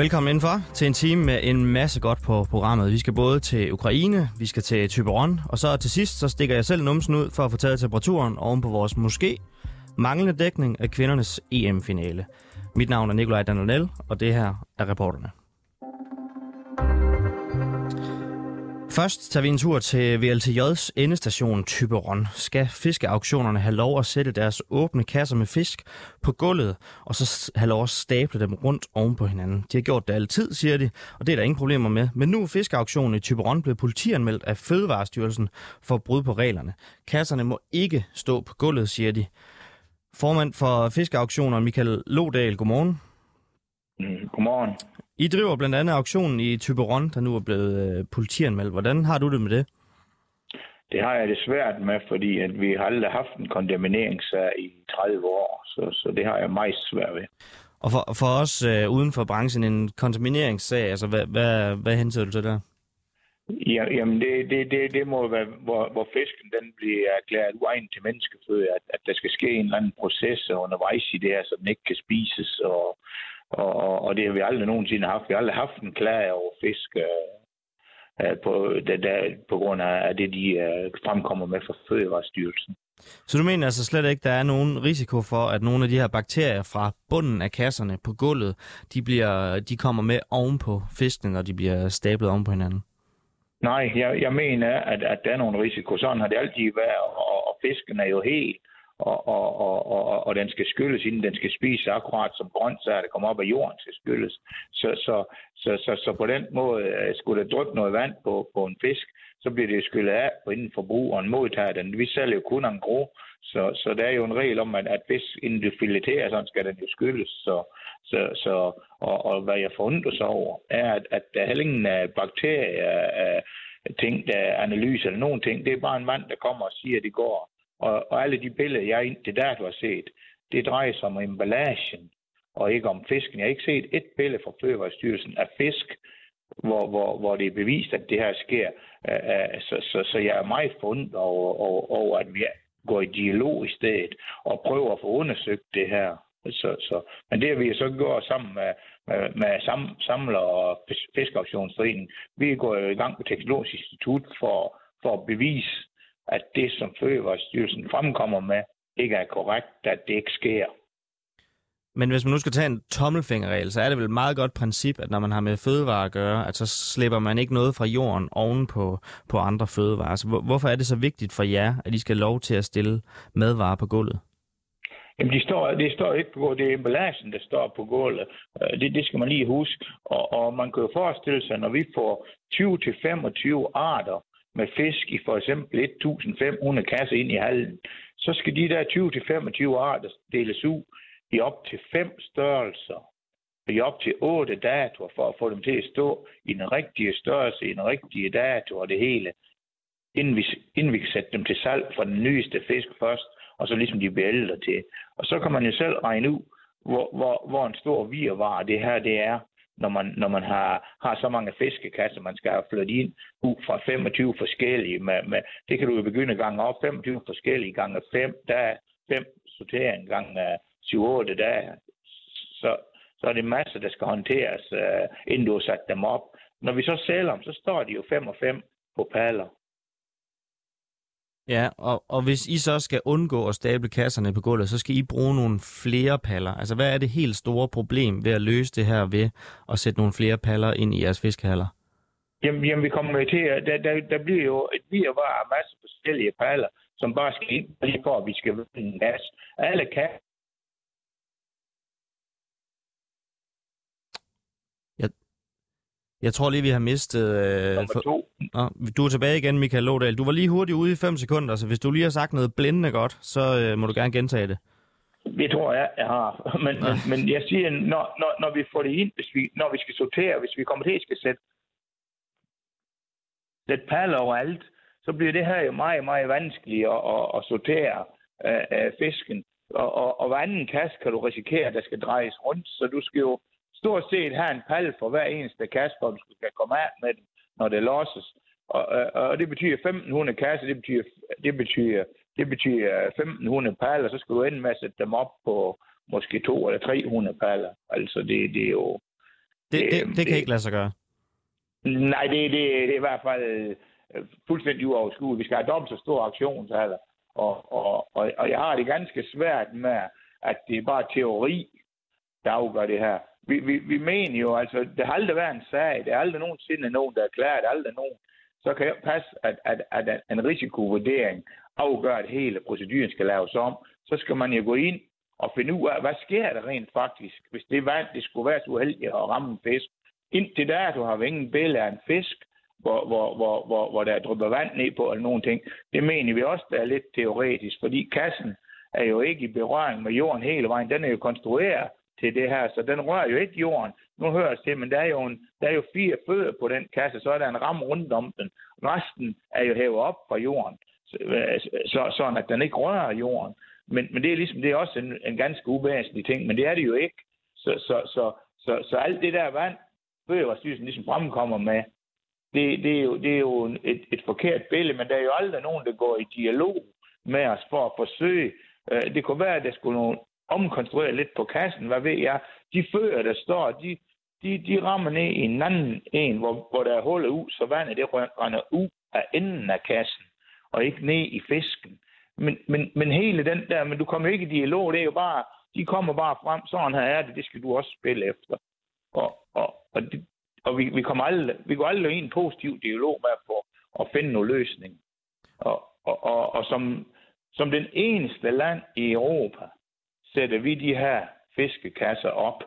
Velkommen indenfor til en time med en masse godt på programmet. Vi skal både til Ukraine, vi skal til Tyberon, og så til sidst så stikker jeg selv numsen ud for at få taget temperaturen oven på vores moské. Manglende dækning af kvindernes EM-finale. Mit navn er Nikolaj Danonel, og det her er reporterne. Først tager vi en tur til VLTJ's endestation Typeron. Skal fiskeauktionerne have lov at sætte deres åbne kasser med fisk på gulvet, og så have lov at stable dem rundt oven på hinanden. De har gjort det altid, siger de, og det er der ingen problemer med. Men nu er fiskeauktionen i Typeron blevet politianmeldt af Fødevarestyrelsen for brud på reglerne. Kasserne må ikke stå på gulvet, siger de. Formand for fiskeauktioner, Michael Lodal, godmorgen. Mm, godmorgen. I driver blandt andet auktionen i Tyberon, der nu er blevet øh, politianmeldt. Hvordan har du det med det? Det har jeg det svært med, fordi at vi har aldrig haft en kondemneringssag i 30 år, så, så det har jeg meget svært ved. Og for, for os øh, uden for branchen, en kondemneringssag, altså hvad, hvad, hvad henser du til der? Ja, jamen, det, det, det, det må være, hvor, hvor fisken den bliver erklæret uegnet til menneskeføde, at, at der skal ske en eller anden proces undervejs i det her, så den ikke kan spises, og, og, og, og det har vi aldrig nogensinde haft. Vi har aldrig haft en klage over fisk øh, på, der, der, på grund af det, de øh, fremkommer med fra Fødevarestyrelsen. Så du mener altså slet ikke, der er nogen risiko for, at nogle af de her bakterier fra bunden af kasserne på gulvet, de, bliver, de kommer med oven på fiskene, når de bliver stablet oven på hinanden? Nej, jeg, jeg mener, at, at der er nogle risiko. Sådan har det altid været, og, og fisken er jo helt og, og, og, og, og den skal skylles, inden den skal spises, akkurat som grøntsager, der kommer op af jorden, skal skylles. Så, så, så, så, så på den måde øh, skulle der dryppe noget vand på, på en fisk, så bliver det skyllet af, på inden forbrugeren modtager den. Vi sælger jo kun en gro, så, så der er jo en regel om, at, at hvis inden du fileterer, så skal den jo skylles. Så, så, så, og, og hvad jeg forundrer sig over, er, at, at der er heller ingen øh, bakterier, øh, ting, der er analyse eller nogen ting. Det er bare en mand, der kommer og siger, at det går. Og, og alle de billeder, jeg indtil der har set, det drejer sig om emballagen, og ikke om fisken. Jeg har ikke set et billede fra Fødevarestyrelsen af fisk, hvor, hvor, hvor det er bevist, at det her sker. Så, så, så jeg er meget fundet over, over, over, at vi går i dialog i stedet og prøver at få undersøgt det her. Så, så. Men det har vi så gjort sammen med, med, med sam, Samler og Fiskauktionsforeningen. Vi går i gang med Teknologisk Institut for, for at bevise, at det, som Fødevarestyrelsen fremkommer med, ikke er korrekt, at det ikke sker. Men hvis man nu skal tage en tommelfingerregel, så er det vel et meget godt princip, at når man har med fødevarer at gøre, at så slipper man ikke noget fra jorden oven på, på andre fødevarer. Så hvorfor er det så vigtigt for jer, at I skal lov til at stille madvarer på gulvet? Jamen, de står, det står ikke på gulvet. Det er emballagen, der står på gulvet. Øh, det, det skal man lige huske. Og, og man kan jo forestille sig, når vi får 20-25 arter med fisk i for eksempel 1.500 kasser ind i hallen, så skal de der 20-25 arter deles ud i op til fem størrelser, i op til otte datoer, for at få dem til at stå i den rigtige størrelse, i den rigtige dato og det hele, inden vi, inden vi kan sætte dem til salg for den nyeste fisk først, og så ligesom de bliver ældre til. Og så kan man jo selv regne ud, hvor, hvor, hvor en stor virvare det her det er, når man, når man har, har så mange fiskekasser, man skal have flyttet ind ud fra 25 forskellige. Med, med, det kan du jo begynde gange op, 25 forskellige gange 5, dage, 5 sortering gange øh, 7-8 dage. Så, så er det masser, der skal håndteres, øh, inden du har sat dem op. Når vi så sælger dem, så står de jo 5 og 5 på paller. Ja, og, og hvis I så skal undgå at stable kasserne på gulvet, så skal I bruge nogle flere paller. Altså, hvad er det helt store problem ved at løse det her ved at sætte nogle flere paller ind i jeres fiskehaller? Jamen, jamen vi kommer til at... Der, der, der bliver jo et virvar af masse forskellige paller, som bare skal ind, lige for at vi skal vende en masse. Alle kan Jeg tror lige, vi har mistet... Øh, Nummer to. Nå, du er tilbage igen, Michael Lodal. Du var lige hurtigt ude i 5 sekunder, så hvis du lige har sagt noget blændende godt, så øh, må du gerne gentage det. Det tror jeg, jeg har. Men, men, men jeg siger, når, når, når vi får det ind, hvis vi, når vi skal sortere, hvis vi kommer til at skal sætte, sætte paller overalt, så bliver det her jo meget, meget vanskeligt at, at, at sortere øh, øh, fisken. Og, og, og hver anden kasse kan du risikere, at der skal drejes rundt, så du skal jo stort set have en pal for hver eneste kasse, for du skal komme af med den, når det losses. Og, og, og det betyder 1500 kasser, det betyder, det betyder, det betyder 1500 paller, så skal du ende med at sætte dem op på måske to eller 300 paller. Altså det, det er jo Det, det, det, det kan ikke lade sig gøre? Nej, det, det, det er i hvert fald øh, fuldstændig uoverskueligt. Vi skal have dobbelt så stor aktionsalder. Og, og, og, og jeg har det ganske svært med, at det er bare teori, der afgør det her. Vi, vi, vi mener jo, altså, det har aldrig været en sag. Det er aldrig nogensinde nogen, der er klaret, er aldrig nogen. Så kan jeg passe, at, at, at en risikovurdering afgør, at hele proceduren skal laves om. Så skal man jo gå ind og finde ud af, hvad sker der rent faktisk, hvis det vand, det skulle være så uheldigt at ramme en fisk. Indtil der, du har ingen billede af en fisk, hvor, hvor, hvor, hvor, hvor der er drypper vand ned på eller nogen ting. Det mener vi også, der er lidt teoretisk, fordi kassen er jo ikke i berøring med jorden hele vejen. Den er jo konstrueret til det her, så den rører jo ikke jorden. Nu hører det til, men der er, jo en, der er jo fire fødder på den kasse, så er der en ram rundt om den. Resten er jo hævet op fra jorden, så, øh, så, sådan at den ikke rører jorden. Men, men det er ligesom det er også en, en ganske uvæsentlig ting, men det er det jo ikke. Så, så, så, så, så alt det der vand, Fødevarestyrelsen ligesom fremkommer med, det, det, er jo, det er jo et, et forkert billede, men der er jo aldrig nogen, der går i dialog med os for at forsøge. Øh, det kunne være, at der skulle nogle omkonstruere lidt på kassen, hvad ved jeg. De fører, der står, de, de, de rammer ned i en anden en, hvor, hvor der er hullet ud, så vandet det render ud af enden af kassen, og ikke ned i fisken. Men, men, men hele den der, men du kommer ikke i dialog, det er jo bare, de kommer bare frem, sådan her er det, det skal du også spille efter. Og, og, og, det, og vi, vi, kommer aldrig, vi går aldrig i en positiv dialog med på at finde nogle løsning. Og, og, og, og som, som den eneste land i Europa, sætter vi de her fiskekasser op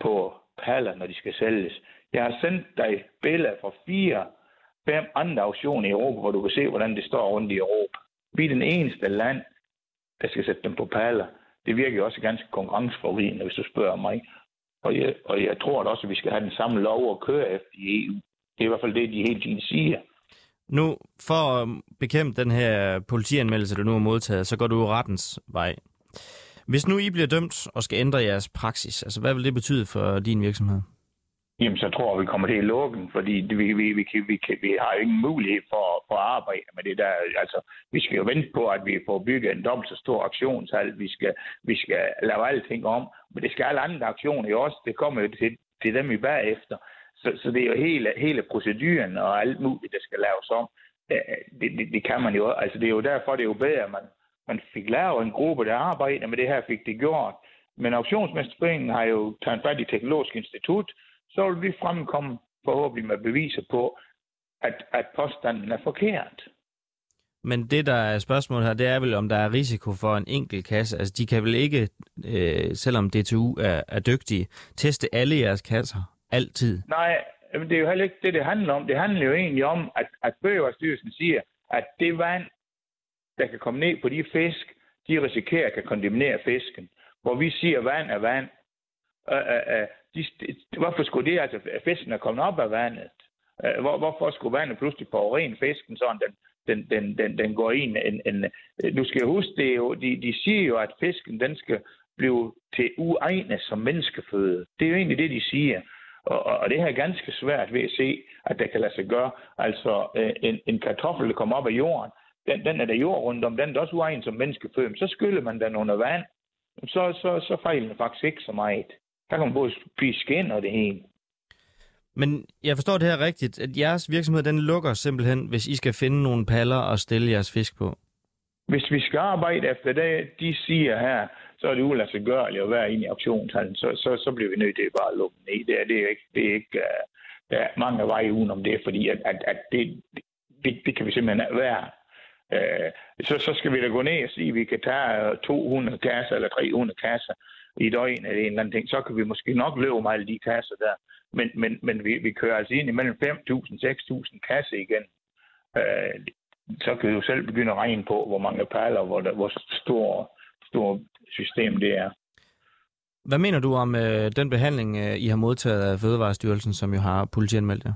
på paller, når de skal sælges. Jeg har sendt dig billeder fra fire, fem andre auktioner i Europa, hvor du kan se, hvordan det står rundt i Europa. Vi er den eneste land, der skal sætte dem på paller. Det virker jo også ganske konkurrenceforvridende, hvis du spørger mig. Og jeg, og jeg tror også, at vi skal have den samme lov at køre efter i EU. Det er i hvert fald det, de hele tiden siger. Nu, for at bekæmpe den her politianmeldelse, du nu har modtaget, så går du rettens vej. Hvis nu I bliver dømt og skal ændre jeres praksis, altså hvad vil det betyde for din virksomhed? Jamen, så tror jeg, vi kommer til at lukke den, fordi vi, vi, vi, vi, vi, vi har jo ingen mulighed for, for at arbejde med det der. Altså, vi skal jo vente på, at vi får bygget en dobbelt så stor aktionshal. Vi skal, vi skal lave alting om, men det skal alle andre aktioner jo også. Det kommer jo til, til dem i bagefter. Så, så det er jo hele, hele proceduren og alt muligt, der skal laves om. Det, det, det kan man jo. Altså, det er jo derfor, det er jo bedre, at man, man fik lavet en gruppe, der arbejder med det her, fik det gjort. Men auktionsmesterforeningen har jo taget fat i Teknologisk Institut, så vil vi fremkomme forhåbentlig med beviser på, at, at påstanden er forkert. Men det, der er spørgsmålet her, det er vel, om der er risiko for en enkelt kasse. Altså, de kan vel ikke, øh, selvom DTU er, er dygtige, teste alle jeres kasser altid? Nej, det er jo heller ikke det, det handler om. Det handler jo egentlig om, at, at Fødevarestyrelsen siger, at det vand, der kan komme ned på de fisk, de risikerer at kan kondemnere fisken. Hvor vi siger, at vand er vand. Øh, øh, øh, de, hvorfor skulle det, altså, at fisken er kommet op af vandet? Øh, hvor, hvorfor skulle vandet pludselig ren fisken, sådan den, den, den, den, den går ind? En, en, øh, du skal huske, det jo, de, de siger jo, at fisken den skal blive til uegnet som menneskeføde. Det er jo egentlig det, de siger. Og, og det her er ganske svært ved at se, at det kan lade sig gøre. Altså, øh, en, en kartoffel, der kommer op af jorden, den, den er der jord rundt om, den er også uegnet som menneskeføde. Så skyller man den under vand, så, så, så fejler den faktisk ikke så meget. Der kan man både spise skin og det hele. Men jeg forstår det her rigtigt, at jeres virksomhed den lukker simpelthen, hvis I skal finde nogle paller og stille jeres fisk på? Hvis vi skal arbejde efter det, de siger her, så er det uladsiggørligt at være inde i auktionshallen. Så, så, så bliver vi nødt til bare at lukke ned. Det er, det er ikke, det er ikke uh, der er mange veje udenom det, fordi at, at, at det, det, det, kan vi simpelthen være. Øh, så, så skal vi da gå ned og sige, at vi kan tage 200 kasser eller 300 kasser i døgn eller en eller anden ting. Så kan vi måske nok løbe meget alle de kasser der. Men, men, men vi, vi kører altså ind imellem 5.000 6.000 kasser igen. Øh, så kan du selv begynde at regne på, hvor mange perler, hvor, der, hvor stor, stor system det er. Hvad mener du om øh, den behandling, øh, I har modtaget af Fødevarestyrelsen, som jo har politianmeldt jer?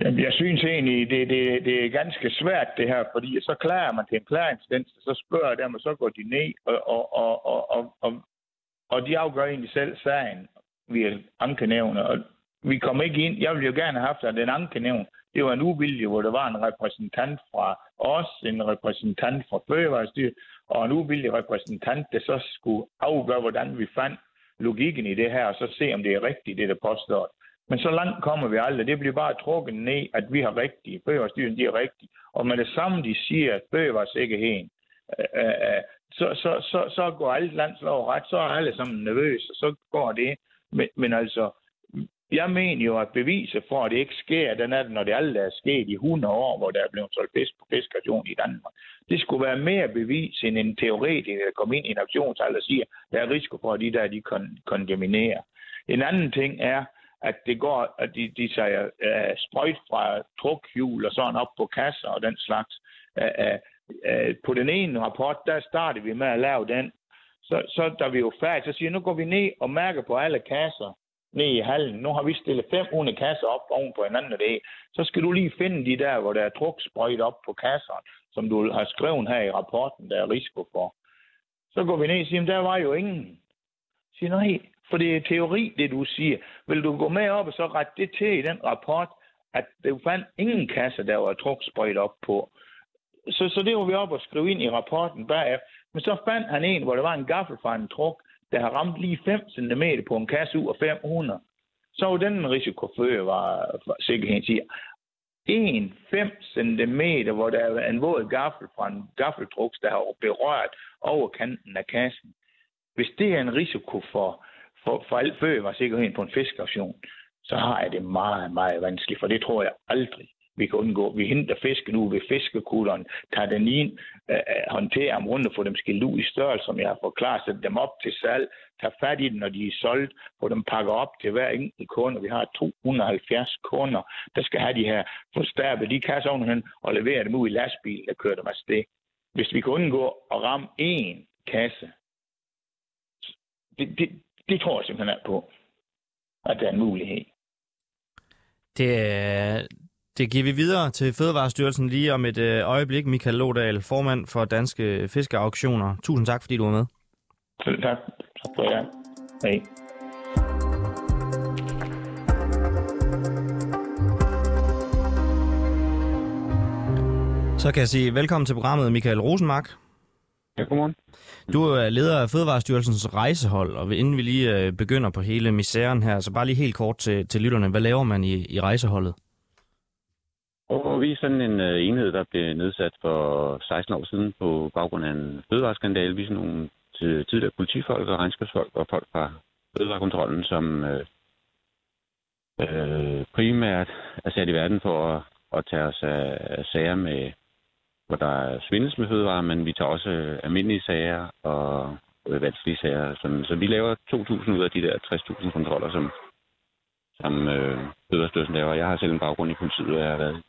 Jamen, jeg synes egentlig, det, det, det er ganske svært det her, fordi så klarer man til en klærinstans, så spørger dem, og så går de ned, og, og, og, og, og, og, og de afgør egentlig selv sagen via ankenævne, og vi kommer ikke ind. Jeg ville jo gerne have haft, at den ankenævn, det var en uvilje, hvor der var en repræsentant fra os, en repræsentant fra Fødevarestyret, og en uvildig repræsentant, der så skulle afgøre, hvordan vi fandt logikken i det her, og så se, om det er rigtigt, det der påstår. Men så langt kommer vi aldrig. Det bliver bare trukket ned, at vi har rigtige. Fødevarestyrelsen, de er rigtige. Og med det samme, de siger, at fødevaresikkerheden, øh, øh, øh, så, så, så, så går alt landslov ret, så er alle sammen nervøse, og så går det. Men, men altså, jeg mener jo, at beviset for, at det ikke sker, den er, når det aldrig er sket i 100 år, hvor der er blevet solgt fisk på fiskation i Danmark. Det skulle være mere bevis end en teoretiker, der kommer ind i en aktionsalder og siger, at der er risiko for, at de der de kon- kontaminerer. En anden ting er, at det går, at de, de siger uh, øh, sprøjt fra trukhjul og sådan op på kasser og den slags. Uh, uh, uh, på den ene rapport, der startede vi med at lave den. Så, så da vi jo færdige, så siger nu går vi ned og mærker på alle kasser ned i hallen. Nu har vi stillet 500 kasser op oven på hinanden af det. Så skal du lige finde de der, hvor der er truksprøjt op på kasserne, som du har skrevet her i rapporten, der er risiko for. Så går vi ned og siger, der var jo ingen. Så siger, nej, for det er teori, det du siger. Vil du gå med op og så rette det til i den rapport, at du fandt ingen kasse, der var truksprøjt op på. Så, så det var vi op og skrive ind i rapporten bagefter. Men så fandt han en, hvor der var en gaffel fra en truk, der har ramt lige 5 cm på en kasse ud af 500, så var den en risiko var sikkerheden siger. 1 5 cm, hvor der er en våd gaffel fra en gaffeltruks, der har berørt over kanten af kassen. Hvis det er en risiko for, for, for alt fødevaresikkerheden på en fiskaktion, så har jeg det meget, meget vanskeligt, for det tror jeg aldrig, vi kan undgå. Vi henter fisk nu ved fiskekutteren, tager den ind, øh, øh, håndterer dem rundt og får dem skilt ud i størrelse, som jeg har forklaret, sætter dem op til salg, tager fat i dem, når de er solgt, får dem pakket op til hver enkelt kunde. Vi har 270 kunder, der skal have de her forstærpet de kasser ovenhen og levere dem ud i lastbil, der kører dem afsted. Hvis vi kan undgå at ramme én kasse, det, det, det tror jeg simpelthen på, at der er en mulighed. Det, det giver vi videre til Fødevarestyrelsen lige om et øh, øjeblik. Michael Lodal, formand for Danske Fiskeauktioner. Tusind tak, fordi du var med. Selv tak. Tak for jer. Hej. Så kan jeg sige velkommen til programmet, Michael Rosenmark. Ja, godmorgen. Du er leder af Fødevarestyrelsens rejsehold, og inden vi lige øh, begynder på hele misæren her, så bare lige helt kort til, til lytterne. Hvad laver man i, i rejseholdet? Og vi er sådan en uh, enhed, der blev nedsat for 16 år siden på baggrund af en fødevareskandale. Vi er sådan nogle tidligere politifolk og regnskabsfolk og folk fra fødevarekontrollen, som uh, uh, primært er sat i verden for at, at tage os af sager, med, hvor der er svindels med fødevarer, men vi tager også almindelige sager og vanskelige sager. Sådan. Så vi laver 2.000 ud af de der 60.000 kontroller, som, som øh, Fødevarestyrelsen laver. Jeg har selv en baggrund i politiet, og jeg har været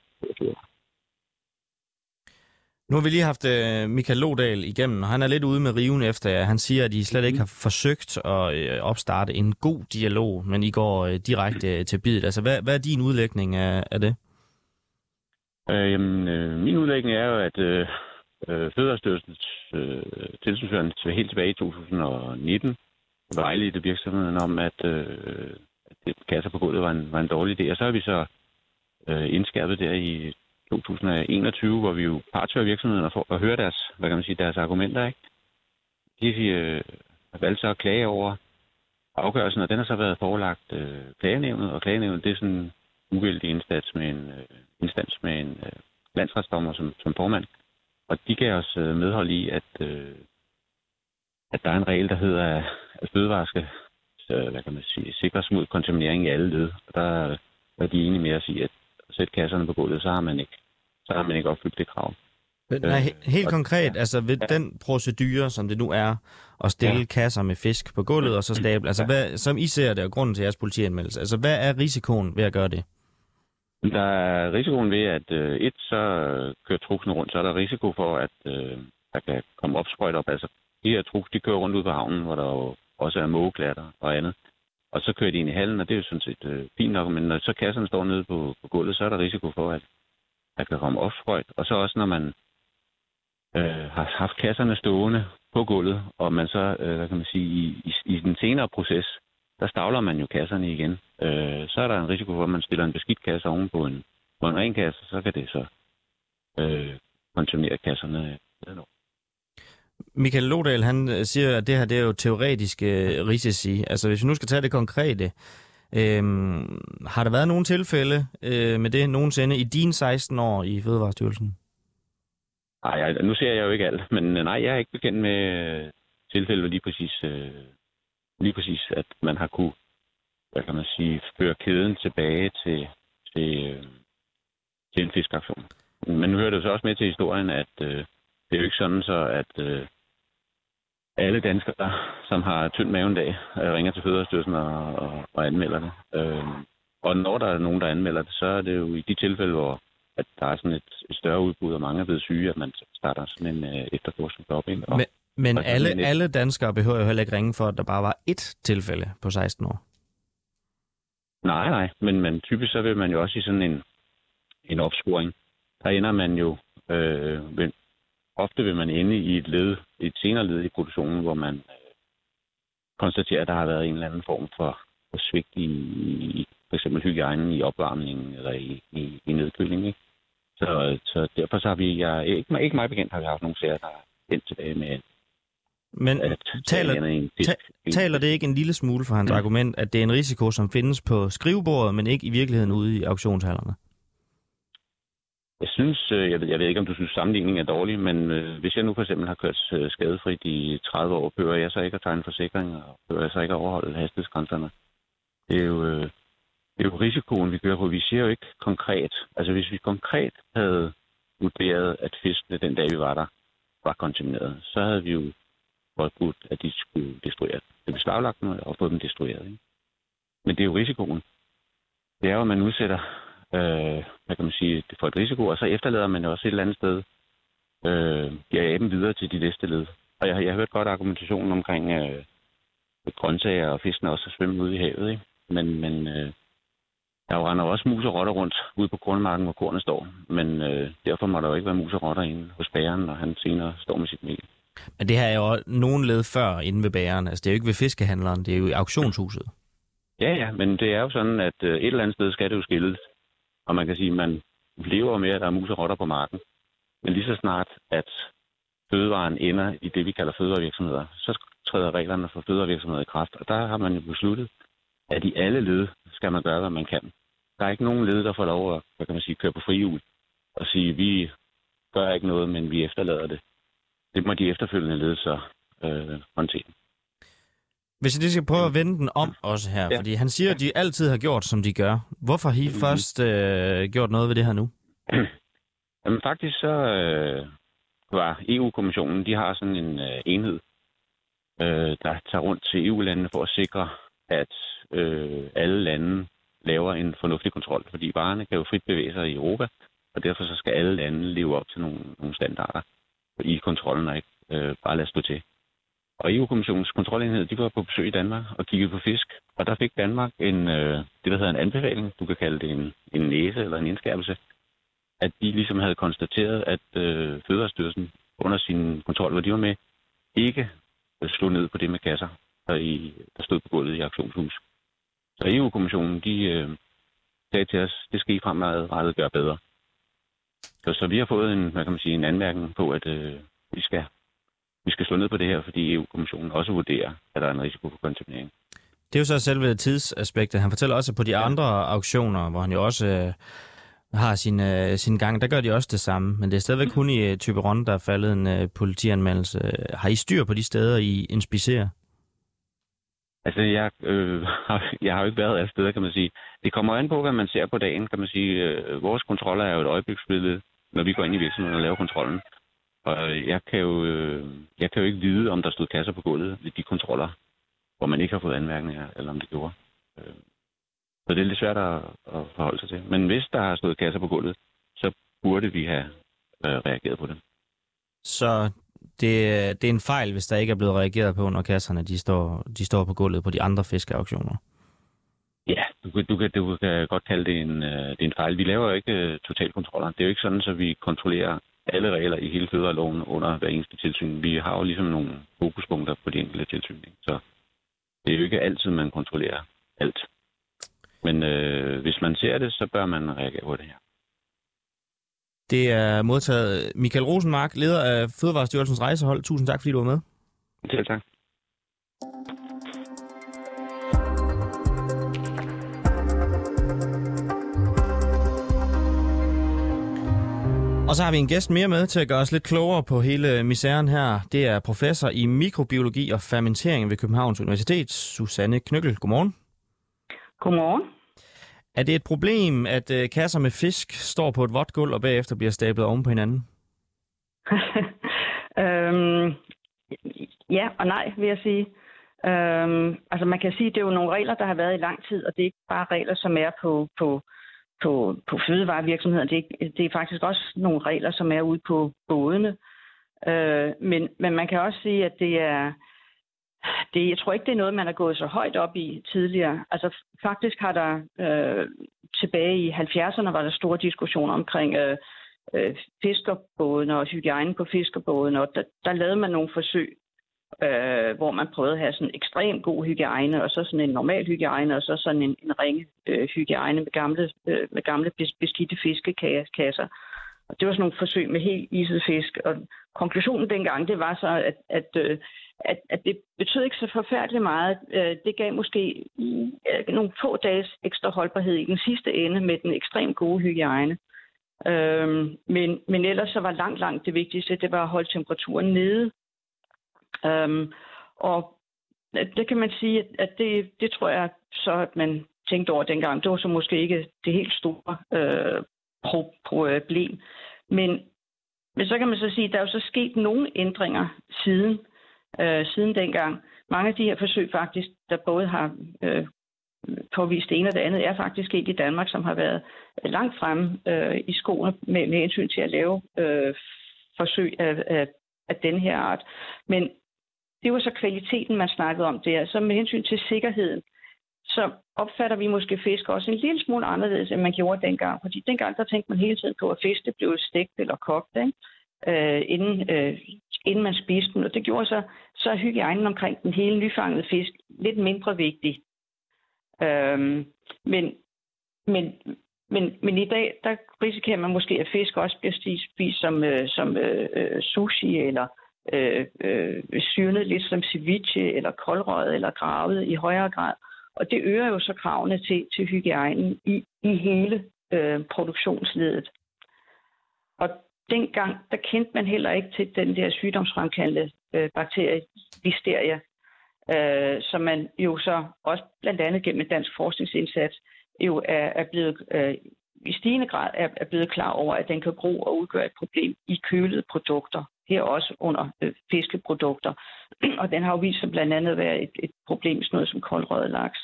nu har vi lige haft uh, Michael Lodal igennem, og han er lidt ude med riven efter jer. Han siger, at I slet ikke har forsøgt at uh, opstarte en god dialog, men I går uh, direkte til bidet. Altså, hvad, hvad er din udlægning af, af det? Øh, jamen, øh, min udlægning er jo, at øh, øh Fødevarestyrelsens øh, tilsynsførende helt tilbage i 2019 vejledte virksomheden om, at, øh, at kasser på gulvet var en, var en dårlig idé. Og så har vi så øh, indskærpet der i 2021, hvor vi jo partører virksomhederne for at høre deres, hvad kan man sige, deres argumenter, ikke? De øh, har valgt så at klage over afgørelsen, og den har så været forelagt øh, klagenævnet, og klagenævnet det er sådan uvildig instans med en, øh, instans med en øh, landsretsdommer som, som formand. Og de gav os øh, medhold i, at, øh, at der er en regel, der hedder, at fødevarer skal så, hvad kan man sige, sikres mod kontaminering i alle led. Og der er de enige med at sige, at sætte kasserne på gulvet, så har man ikke, så har man ikke opfyldt det krav. Men, nej, helt konkret, ja. altså ved ja. den procedure, som det nu er, at stille ja. kasser med fisk på gulvet og så stable, altså ja. hvad, som I ser det, og grunden til jeres politianmeldelse, altså hvad er risikoen ved at gøre det? Der er risikoen ved, at øh, et, så øh, kører truksen rundt, så er der risiko for, at øh, der kan komme opsprøjt op. Altså, de her truks, de kører rundt ud på havnen, hvor der jo også er mågeklatter og andet. Og så kører de ind i hallen, og det er jo sådan set øh, fint nok, men når så kasserne står nede på, på gulvet, så er der risiko for, at der kan komme opsprøjt. Og så også, når man øh, har haft kasserne stående på gulvet, og man så, øh, hvad kan man sige, i, i, i den senere proces, der stavler man jo kasserne igen. Øh, så er der en risiko for, at man stiller en beskidt kasse oven på en, på en ren kasse, så kan det så øh, kontaminere kasserne. Michael Lodal, han øh, siger, at det her det er jo teoretiske øh, risici. Altså hvis vi nu skal tage det konkrete, øhm, har der været nogle tilfælde øh, med det nogensinde i dine 16 år i Fødevarestyrelsen? Nej, nu ser jeg jo ikke alt, men nej, jeg er ikke bekendt med tilfælde lige præcis, øh, lige præcis, at man har kunne, hvad kan man sige, føre kæden tilbage til, til, øh, til en fiskaktion. Men nu hører det så også med til historien, at øh, det er jo ikke sådan så, at øh, alle danskere, som har tynd mave en dag, øh, ringer til Fødevarestyrelsen og, og, og anmelder det. Øh, og når der er nogen, der anmelder det, så er det jo i de tilfælde, hvor at der er sådan et, et større udbud, og mange er blevet syge, at man starter sådan en øh, efterforskning op. Ikke? Og, men men alle, alle danskere behøver jo heller ikke ringe for, at der bare var ét tilfælde på 16 år. Nej, nej, men, men typisk så vil man jo også i sådan en, en opsporing. Der ender man jo, øh, vil, ofte vil man ende i et led, et senere led i produktionen, hvor man øh, konstaterer, at der har været en eller anden form for, for svigt i, i for eksempel hygiejnen i opvarmningen eller i, i, i nedkølingen. Ikke? Så, så derfor så har vi, jeg, ikke, ikke meget bekendt, har vi haft nogle sager, der er endt tilbage med men taler, ta, taler det ikke en lille smule for hans ja. argument, at det er en risiko, som findes på skrivebordet, men ikke i virkeligheden ude i auktionshallerne? Jeg synes, øh, jeg ved, jeg ved ikke, om du synes, sammenligningen er dårlig, men øh, hvis jeg nu for eksempel har kørt øh, skadefrit i 30 år, behøver jeg så ikke at tegne forsikring, og behøver jeg så ikke at overholde hastighedsgrænserne. Det er jo, øh, det er jo risikoen, vi kører på. Vi siger jo ikke konkret. Altså hvis vi konkret havde vurderet, at fiskene den dag, vi var der, var kontamineret, så havde vi jo påbudt, at de skulle destruere. Det beslaglagt noget og få dem destrueret. Ikke? Men det er jo risikoen. Det er jo, at man udsætter øh, hvad kan man sige, det for et risiko, og så efterlader man også et eller andet sted, øh, giver aben videre til de næste led. Og jeg, jeg har hørt godt argumentationen omkring øh, grøntsager og fiskene også at svømme ude i havet. Ikke? Men, men øh, der render også mus og rotter rundt ude på grundmarken, hvor kornet står. Men øh, derfor må der jo ikke være mus og rotter inde hos bæren, når han senere står med sit mel. Men det her er jo nogen led før inde ved bæren. Altså, det er jo ikke ved fiskehandleren, det er jo i auktionshuset. Ja, ja, men det er jo sådan, at øh, et eller andet sted skal det jo skilles. Og man kan sige, at man lever med, at der er mus og rotter på marken. Men lige så snart, at fødevaren ender i det, vi kalder fødevarevirksomheder, så træder reglerne for fødevarevirksomheder i kraft. Og der har man jo besluttet, at i alle led skal man gøre, hvad man kan. Der er ikke nogen led, der får lov at hvad kan man sige, køre på frihjul og sige, vi gør ikke noget, men vi efterlader det det må de efterfølgende ledelser øh, håndtere. Hvis jeg lige skal prøve at vende den om også her, ja. fordi han siger, at de altid har gjort, som de gør. Hvorfor har I mm-hmm. først øh, gjort noget ved det her nu? Jamen faktisk så øh, var EU-kommissionen, de har sådan en øh, enhed, øh, der tager rundt til EU-landene for at sikre, at øh, alle lande laver en fornuftig kontrol, fordi varerne kan jo frit bevæge sig i Europa, og derfor så skal alle lande leve op til nogle, nogle standarder i kontrollen og ikke øh, bare lade stå til. Og EU-kommissionens kontrolenhed, de var på besøg i Danmark og kiggede på fisk. Og der fik Danmark en, øh, det, der hedder en anbefaling, du kan kalde det en, en næse eller en indskærpelse, at de ligesom havde konstateret, at øh, Fødevarestyrelsen under sin kontrol, hvor de var med, ikke øh, slog ned på det med kasser, der, i, der stod på gulvet i aktionshus. Så EU-kommissionen, de øh, sagde til os, det skal I fremadrettet gøre bedre. Så, så vi har fået en, hvad kan man sige, en anmærkning på, at øh, vi, skal, vi skal slå ned på det her, fordi EU-kommissionen også vurderer, at der er en risiko for kontaminering. Det er jo så selve tidsaspektet. Han fortæller også, at på de andre auktioner, hvor han jo også øh, har sin, øh, sin gang, der gør de også det samme. Men det er stadigvæk kun i øh, Typeron, der er faldet en øh, politianmeldelse. Har I styr på de steder, I inspicerer? Altså, jeg, øh, har, jeg har jo ikke været alle steder, kan man sige. Det kommer an på, hvad man ser på dagen, kan man sige. Øh, vores kontroller er jo et øjebliksbillede, når vi går ind i virksomheden og laver kontrollen. Og jeg kan jo, øh, jeg kan jo ikke vide, om der stod kasser på gulvet ved de kontroller, hvor man ikke har fået anmærkninger, eller om det gjorde. Øh, så det er lidt svært at, at forholde sig til. Men hvis der har stået kasser på gulvet, så burde vi have øh, reageret på det. Så det, det er en fejl, hvis der ikke er blevet reageret på, når kasserne de står, de står på gulvet på de andre fiskeauktioner? Ja, du, du, kan, du kan godt kalde det en, uh, det er en fejl. Vi laver jo ikke uh, totalkontroller. Det er jo ikke sådan, at vi kontrollerer alle regler i hele fødevareloven under hver eneste tilsyn. Vi har jo ligesom nogle fokuspunkter på de enkelte tilsyn. Så det er jo ikke altid, man kontrollerer alt. Men uh, hvis man ser det, så bør man reagere på det her. Det er modtaget Michael Rosenmark, leder af Fødevarestyrelsens rejsehold. Tusind tak, fordi du var med. Selv tak. Og så har vi en gæst mere med til at gøre os lidt klogere på hele misæren her. Det er professor i mikrobiologi og fermentering ved Københavns Universitet, Susanne Knøkkel. Godmorgen. Godmorgen. Er det et problem, at øh, kasser med fisk står på et vådt gulv og bagefter bliver stablet oven på hinanden? øhm, ja og nej, vil jeg sige. Øhm, altså man kan sige, at det er jo nogle regler, der har været i lang tid, og det er ikke bare regler, som er på, på, på, på fødevarevirksomheder. Det det er faktisk også nogle regler, som er ude på bådene. Øh, men, men man kan også sige, at det er... Det, jeg tror ikke, det er noget, man har gået så højt op i tidligere. Altså faktisk har der øh, tilbage i 70'erne var der store diskussioner omkring øh, øh, fiskerbåden og hygiejne på fiskerbåden, og der, der lavede man nogle forsøg, øh, hvor man prøvede at have sådan ekstrem god hygiejne, og så sådan en normal hygiejne, og så sådan en, en ringe øh, hygiejne med gamle, øh, med gamle beskidte fiskekasser. Og det var sådan nogle forsøg med helt iset fisk, og konklusionen dengang, det var så, at, at, øh, at, at det betød ikke så forfærdeligt meget. Øh, det gav måske øh, nogle få dages ekstra holdbarhed i den sidste ende med den ekstremt gode hygiejne. Øhm, men, men ellers så var langt, langt det vigtigste, det var at holde temperaturen nede. Øhm, og det kan man sige, at det, det tror jeg så, at man tænkte over dengang. Det var så måske ikke det helt store øh, problem. Men, men så kan man så sige, at der er jo så sket nogle ændringer siden, øh, siden dengang. Mange af de her forsøg faktisk, der både har øh, påvist det ene og det andet, er faktisk sket i Danmark, som har været langt fremme øh, i skoene med, med hensyn til at lave øh, forsøg af, af, af den her art. Men det var så kvaliteten, man snakkede om der. Så med hensyn til sikkerheden, så opfatter vi måske fisk også en lille smule anderledes, end man gjorde dengang. Fordi dengang, der tænkte man hele tiden på, at fisk blev stegt eller kogt, ikke? Øh, inden, øh, inden man spiste den. Og det gjorde så, så hygiejnen omkring den hele nyfangede fisk lidt mindre vigtig. Øhm, men, men, men, men i dag, der risikerer man måske, at fisk også bliver spist som, øh, som øh, øh, sushi eller øh, øh, syrnet lidt som ceviche eller koldrøget eller gravet i højere grad. Og det øger jo så kravene til, til hygiejnen i, i hele øh, produktionsledet. Og dengang, der kendte man heller ikke til den der sygdomsfremkaldte øh, bakterie, listeria, øh, som man jo så også blandt andet gennem en dansk forskningsindsats jo er, er blevet øh, i stigende grad er, er blevet klar over, at den kan gro og udgøre et problem i kølede produkter her også under øh, fiskeprodukter. Og den har jo vist sig blandt andet at være et, et problem, sådan noget som koldrøget laks.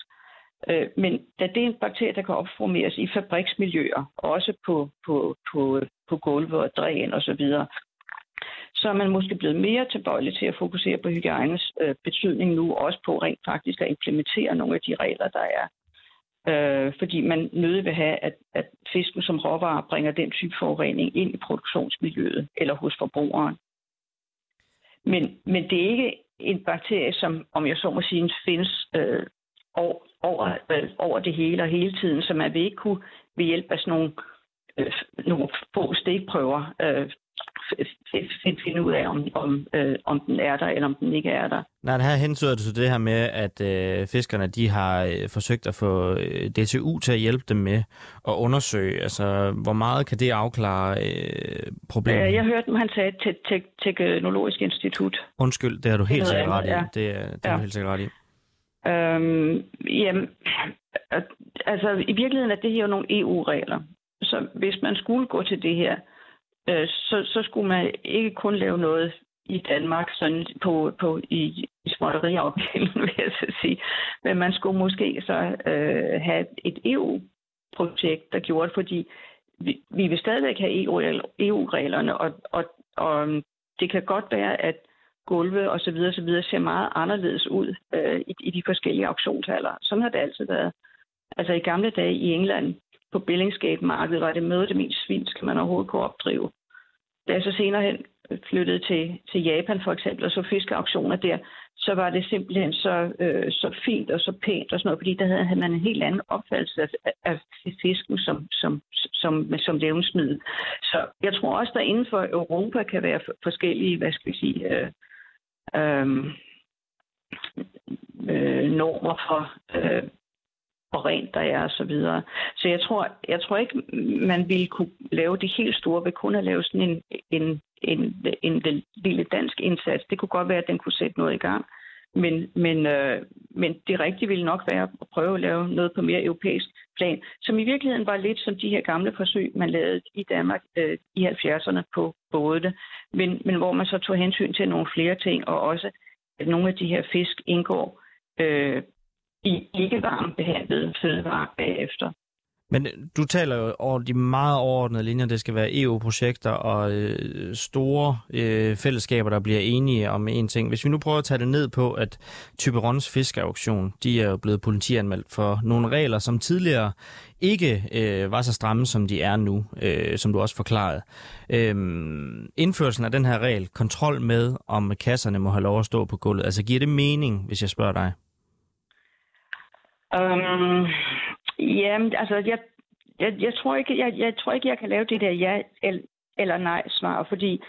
Øh, men da det er en bakterie, der kan opformeres i fabriksmiljøer, også på, på, på, på gulve og dræn osv., så, så er man måske blevet mere tilbøjelig til at fokusere på hygiejnes øh, betydning nu, også på rent faktisk at implementere nogle af de regler, der er. Øh, fordi man nødig vil have, at, at fisken som råvare bringer den type forurening ind i produktionsmiljøet eller hos forbrugeren. Men, men det er ikke en bakterie, som, om jeg så må sige, findes øh, over, øh, over det hele og hele tiden, som man vil ikke kunne ved hjælp af sådan nogle, øh, nogle få stikprøver øh, finde ud af, om, om, øh, om den er der, eller om den ikke er der. Nej, her hensyder det til det her med, at øh, fiskerne de har øh, forsøgt at få øh, DTU til at hjælpe dem med at undersøge, altså hvor meget kan det afklare øh, problemet? Øh, jeg hørte, han sagde til te- Teknologisk Institut. Undskyld, det har du helt sikkert ret i. Ja. Det, det ja. har du helt sikkert ret i. Øhm, jamen, altså i virkeligheden er det her jo nogle EU-regler. Så hvis man skulle gå til det her, øh, så, så skulle man ikke kun lave noget i Danmark sådan på, på i, i småtteriafdelingen, vil jeg så sige. Men man skulle måske så øh, have et EU-projekt, der gjorde det, fordi vi, vi vil stadigvæk have EU-reglerne, e og, og, og um, det kan godt være, at gulve og så videre, så videre ser meget anderledes ud øh, i, i de forskellige auktionshaller. Sådan har det altid været. Altså i gamle dage i England, på Billingsgate-markedet var det møde det mest svinsk, man overhovedet kunne opdrive. Da jeg så senere hen flyttede til, til Japan for eksempel, og så fiskeauktioner der, så var det simpelthen så, øh, så fint og så pænt og sådan noget, fordi der havde, havde man en helt anden opfattelse af, af fisken som, som, som, som levensmiddel. Så jeg tror også, der inden for Europa kan være forskellige, hvad skal vi sige, øh, øh, øh, normer for, øh, hvor rent der er og så videre. Så jeg tror, jeg tror ikke, man ville kunne lave det helt store ved kun at lave sådan en, en, en, en, en lille dansk indsats. Det kunne godt være, at den kunne sætte noget i gang. Men, men, øh, men det rigtige ville nok være at prøve at lave noget på mere europæisk plan, som i virkeligheden var lidt som de her gamle forsøg, man lavede i Danmark øh, i 70'erne på både, men, men hvor man så tog hensyn til nogle flere ting, og også at nogle af de her fisk indgår øh, i ikke varmt behandlede fødevarer bagefter. Men øh, du taler jo over de meget overordnede linjer. Det skal være EU-projekter og øh, store øh, fællesskaber, der bliver enige om en ting. Hvis vi nu prøver at tage det ned på, at Typerons fiskeauktion, de er jo blevet politianmeldt for nogle regler, som tidligere ikke øh, var så stramme, som de er nu, øh, som du også forklarede. Øh, indførelsen af den her regel, kontrol med, om kasserne må have lov at stå på gulvet, altså giver det mening, hvis jeg spørger dig? Øhm, um, ja, altså jeg, jeg, jeg, tror ikke, jeg, jeg tror ikke, jeg kan lave det der ja eller nej svar, fordi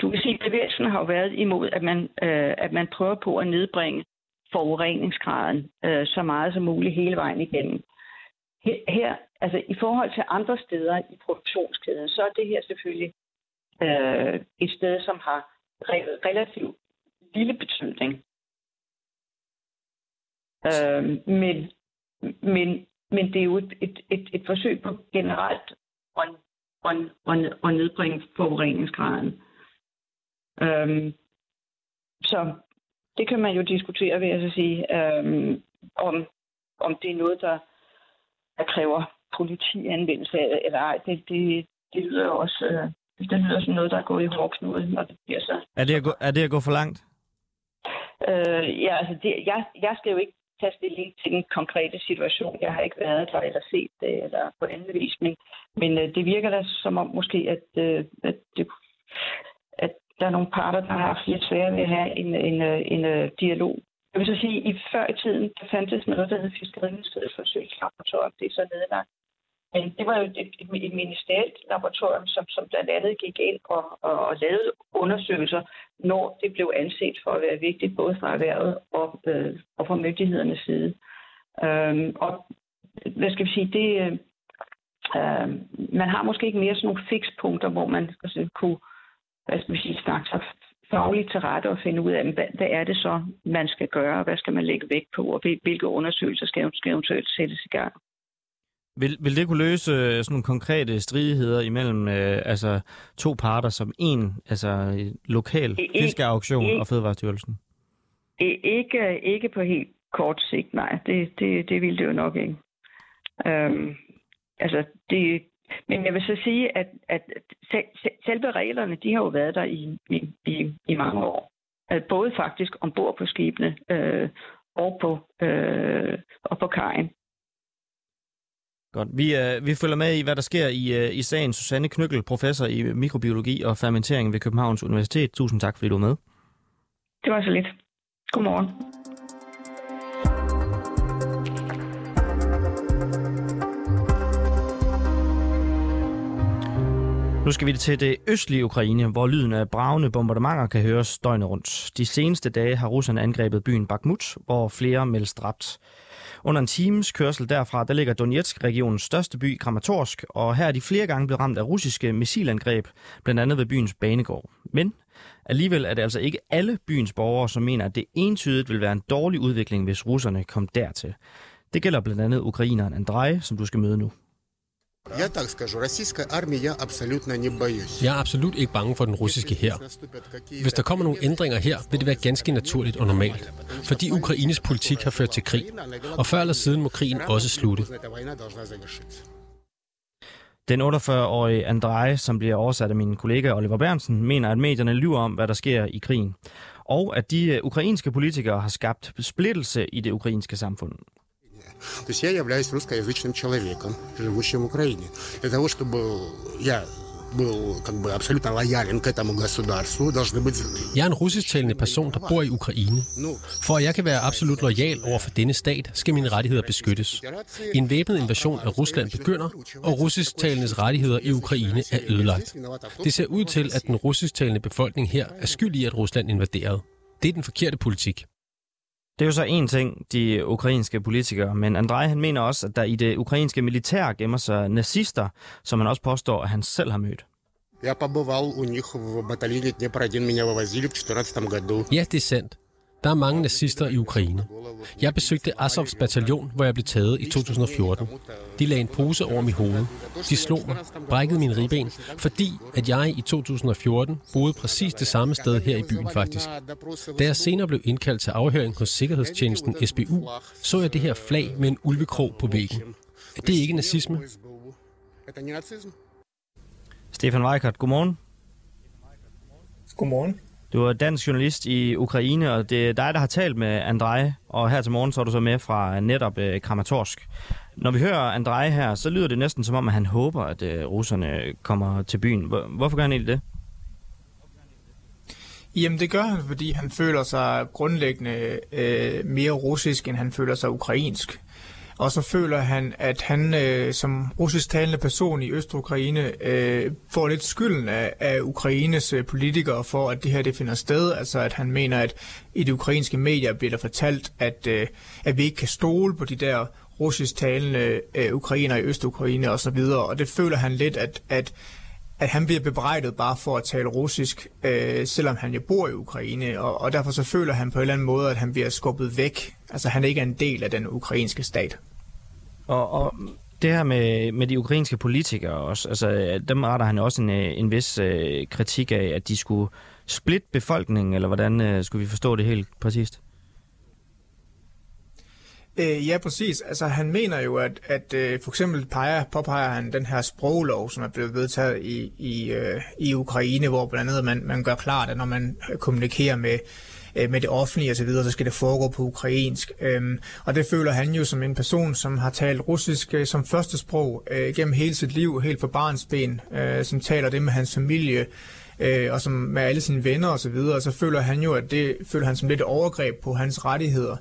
du kan sige, at bevægelsen har jo været imod, at man, øh, at man prøver på at nedbringe forureningsgraden øh, så meget som muligt hele vejen igennem. Her, her, altså i forhold til andre steder i produktionskæden, så er det her selvfølgelig øh, et sted, som har re- relativt lille betydning. Øh, men men, men det er jo et, et, et, et forsøg på generelt at, at, at, at nedbringe forureningsgraden. Øhm, så det kan man jo diskutere, vil jeg så sige, øhm, om, om det er noget, der, der kræver politianvendelse eller ej. Det, det, det lyder jo også øh, det lyder som noget, der er gået i hårdknude, når det bliver så. Er det at gå, er det at gå for langt? Øh, ja, altså det, jeg, jeg skal jo ikke tage stilling til den konkrete situation. Jeg har ikke været der eller set det eller på anden vis, men, men øh, det virker da som om måske, at, øh, at, det, at der er nogle parter, der har haft lidt svært ved at have en, en, øh, en, en dialog. Jeg vil så sige, at i før i tiden, der fandtes noget, der hed Fiskeriministeriets forsøgslaboratorium. Det er så nedlagt. Men det var jo et, et, et ministerielt laboratorium, som, som blandt andet gik ind og, og, og lavede undersøgelser, når det blev anset for at være vigtigt, både fra erhvervet og, øh, og fra myndighedernes side. Øhm, og hvad skal vi sige, det, øh, øhm, man har måske ikke mere sådan nogle fikspunkter, hvor man altså, kunne hvad skal vi sige, snakke sig fagligt til rette og finde ud af, hvad, hvad er det så, man skal gøre, og hvad skal man lægge vægt på, og hvilke undersøgelser skal, skal eventuelt sættes i gang. Vil, vil det kunne løse øh, sådan nogle konkrete stridigheder imellem øh, altså to parter som en altså lokal fiskeauktion og Fødevarestyrelsen? Ikke, ikke på helt kort sigt, nej. Det, det, det ville det jo nok ikke. Øhm, altså, det, men jeg vil så sige, at, at selve reglerne, de har jo været der i, i, i, i mange år. Både faktisk ombord på skibene øh, og, på, øh, og på kajen. Godt. Vi, øh, vi følger med i, hvad der sker i, øh, i sagen. Susanne Knykkel, professor i mikrobiologi og fermentering ved Københavns Universitet. Tusind tak, fordi du er med. Det var så lidt. Godmorgen. Nu skal vi til det østlige Ukraine, hvor lyden af bravende bombardementer kan høres døgnet rundt. De seneste dage har russerne angrebet byen Bakhmut, hvor flere meldes dræbt. Under en times kørsel derfra, der ligger Donetsk-regionens største by, Kramatorsk, og her er de flere gange blevet ramt af russiske missilangreb, blandt andet ved byens banegård. Men alligevel er det altså ikke alle byens borgere, som mener, at det entydigt vil være en dårlig udvikling, hvis russerne kom dertil. Det gælder blandt andet ukraineren Andrej, som du skal møde nu. Я так скажу, российской армии я абсолютно не боюсь. Jeg er absolut ikke bange for den russiske her. Hvis der kommer nogle ændringer her, vil det være ganske naturligt og normalt, fordi Ukraines politik har ført til krig, og før eller siden må krigen også slutte. Den 48-årige Andrej, som bliver oversat af min kollega Oliver Bernsen, mener, at medierne lyver om, hvad der sker i krigen, og at de øh, ukrainske politikere har skabt splittelse i det ukrainske samfund. То есть я являюсь русскоязычным человеком, живущим в Украине. Для того, чтобы я был как бы абсолютно лоялен к этому государству, должны быть... Jeg er en russisktalende person, der bor i Ukraine. For at jeg kan være absolut lojal over for denne stat, skal mine rettigheder beskyttes. En væbnet invasion af Rusland begynder, og russisktalendes rettigheder i Ukraine er ødelagt. Det ser ud til, at den russisktalende befolkning her er skyld i, at Rusland invaderede. Det er den forkerte politik. Det er jo så en ting, de ukrainske politikere, men Andrej han mener også, at der i det ukrainske militær gemmer sig nazister, som han også påstår, at han selv har mødt. Я побывал у них в батальоне Днепр-1, меня вывозили в 2014 году. Ja, det er sandt. Der er mange nazister i Ukraine. Jeg besøgte Asovs bataljon, hvor jeg blev taget i 2014. De lagde en pose over mit hoved. De slog mig, brækkede min ribben, fordi at jeg i 2014 boede præcis det samme sted her i byen faktisk. Da jeg senere blev indkaldt til afhøring hos Sikkerhedstjenesten SBU, så jeg det her flag med en ulvekrog på væggen. Er det ikke nazisme? Stefan Weikert, godmorgen. Godmorgen. Du er dansk journalist i Ukraine, og det er dig, der har talt med Andrej, og her til morgen så er du så med fra netop øh, Kramatorsk. Når vi hører Andrej her, så lyder det næsten som om, at han håber, at øh, russerne kommer til byen. Hvor- Hvorfor gør han egentlig det? Jamen det gør han, fordi han føler sig grundlæggende øh, mere russisk, end han føler sig ukrainsk. Og så føler han, at han øh, som russisk talende person i Øst-Ukraine øh, får lidt skylden af, af Ukraines øh, politikere for, at det her det finder sted. Altså at han mener, at i de ukrainske medier bliver der fortalt, at, øh, at vi ikke kan stole på de der russisk talende øh, ukrainer i Øst-Ukraine osv. Og det føler han lidt, at, at at han bliver bebrejdet bare for at tale russisk, øh, selvom han jo bor i Ukraine, og, og derfor så føler han på en eller anden måde, at han bliver skubbet væk. Altså han ikke er en del af den ukrainske stat. Og, og det her med, med de ukrainske politikere også, altså dem retter han også en, øh, en vis øh, kritik af, at de skulle splitte befolkningen, eller hvordan øh, skulle vi forstå det helt præcist? Øh, ja, præcis. Altså, han mener jo, at, at øh, for eksempel peger, påpeger han den her sproglov, som er blevet vedtaget i, i, øh, i Ukraine, hvor blandt andet man, man gør klart, at når man øh, kommunikerer med, øh, med det offentlige osv., så, så skal det foregå på ukrainsk. Øhm, og det føler han jo som en person, som har talt russisk øh, som første sprog øh, gennem hele sit liv, helt fra barnsben, øh, som taler det med hans familie, øh, og som med alle sine venner osv., og, og så føler han jo, at det føler han som lidt et overgreb på hans rettigheder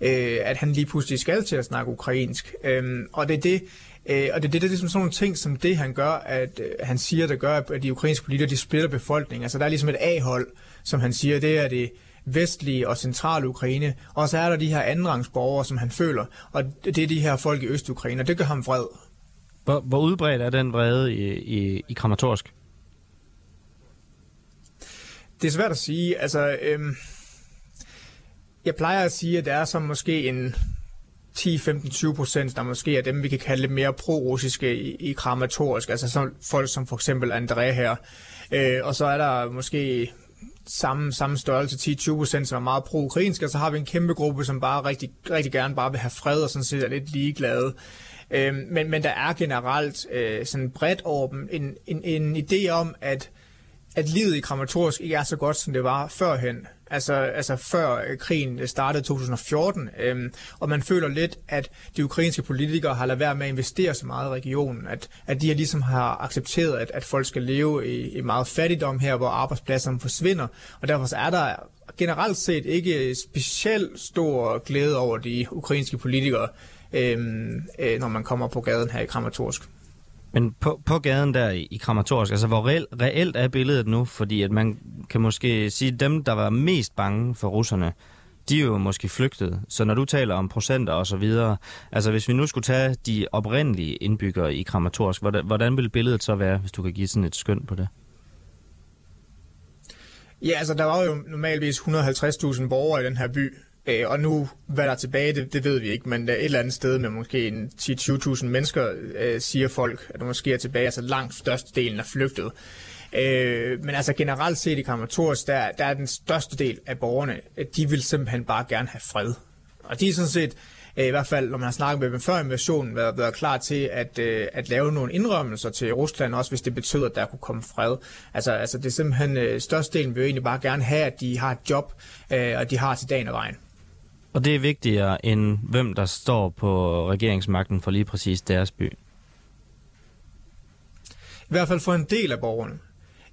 øh, at han lige pludselig skal til at snakke ukrainsk. Øhm, og det er det, øh, og det er det, det er ligesom sådan nogle ting, som det han gør, at øh, han siger, der gør, at de ukrainske politikere, de splitter befolkningen. Altså der er ligesom et A-hold, som han siger, det er det vestlige og centrale Ukraine, og så er der de her andenrangsborgere, som han føler, og det er de her folk i Øst-Ukraine, og det gør ham vred. Hvor, hvor udbredt er den vrede i, i, i Kramatorsk? Det er svært at sige. Altså, øhm, jeg plejer at sige, at der er så måske en 10-15-20 procent, der måske er dem, vi kan kalde lidt mere pro-russiske i, i Kramatorsk, altså så folk som for eksempel André her. Øh, og så er der måske samme, samme størrelse, 10-20 procent, som er meget pro-ukrainske, og så har vi en kæmpe gruppe, som bare rigtig, rigtig gerne bare vil have fred og sådan set er lidt ligeglade. Øh, men, men der er generelt øh, sådan bredt over dem en, en, en idé om, at at livet i kramatorisk ikke er så godt, som det var førhen. Altså, altså før øh, krigen øh, startede i 2014. Øhm, og man føler lidt, at de ukrainske politikere har lavet være med at investere så meget i regionen. At, at de har ligesom har accepteret, at, at folk skal leve i, i meget fattigdom her, hvor arbejdspladserne forsvinder. Og derfor så er der generelt set ikke specielt stor glæde over de ukrainske politikere, øhm, øh, når man kommer på gaden her i Kramatorsk. Men på, på gaden der i, i Kramatorsk, altså hvor reelt, reelt er billedet nu? Fordi at man kan måske sige, at dem, der var mest bange for russerne, de er jo måske flygtet. Så når du taler om procenter og så videre, altså hvis vi nu skulle tage de oprindelige indbyggere i Kramatorsk, hvordan, hvordan ville billedet så være, hvis du kan give sådan et skøn på det? Ja, altså der var jo normalvis 150.000 borgere i den her by, øh, og nu, hvad der er tilbage, det, det ved vi ikke, men et eller andet sted med måske 10-20.000 mennesker, øh, siger folk, at der måske er tilbage, altså langt størstedelen er flygtet. Øh, men altså generelt set i Kramatorsk, der, der er den største del af borgerne, de vil simpelthen bare gerne have fred. Og de er sådan set, øh, i hvert fald når man har snakket med dem før invasionen, været, været klar til at, øh, at lave nogle indrømmelser til Rusland, også hvis det betød, at der kunne komme fred. Altså, altså det er simpelthen, øh, størstedelen vil jo egentlig bare gerne have, at de har et job, øh, og de har til dagen og vejen. Og det er vigtigere end hvem der står på regeringsmagten for lige præcis deres by. I hvert fald for en del af borgerne.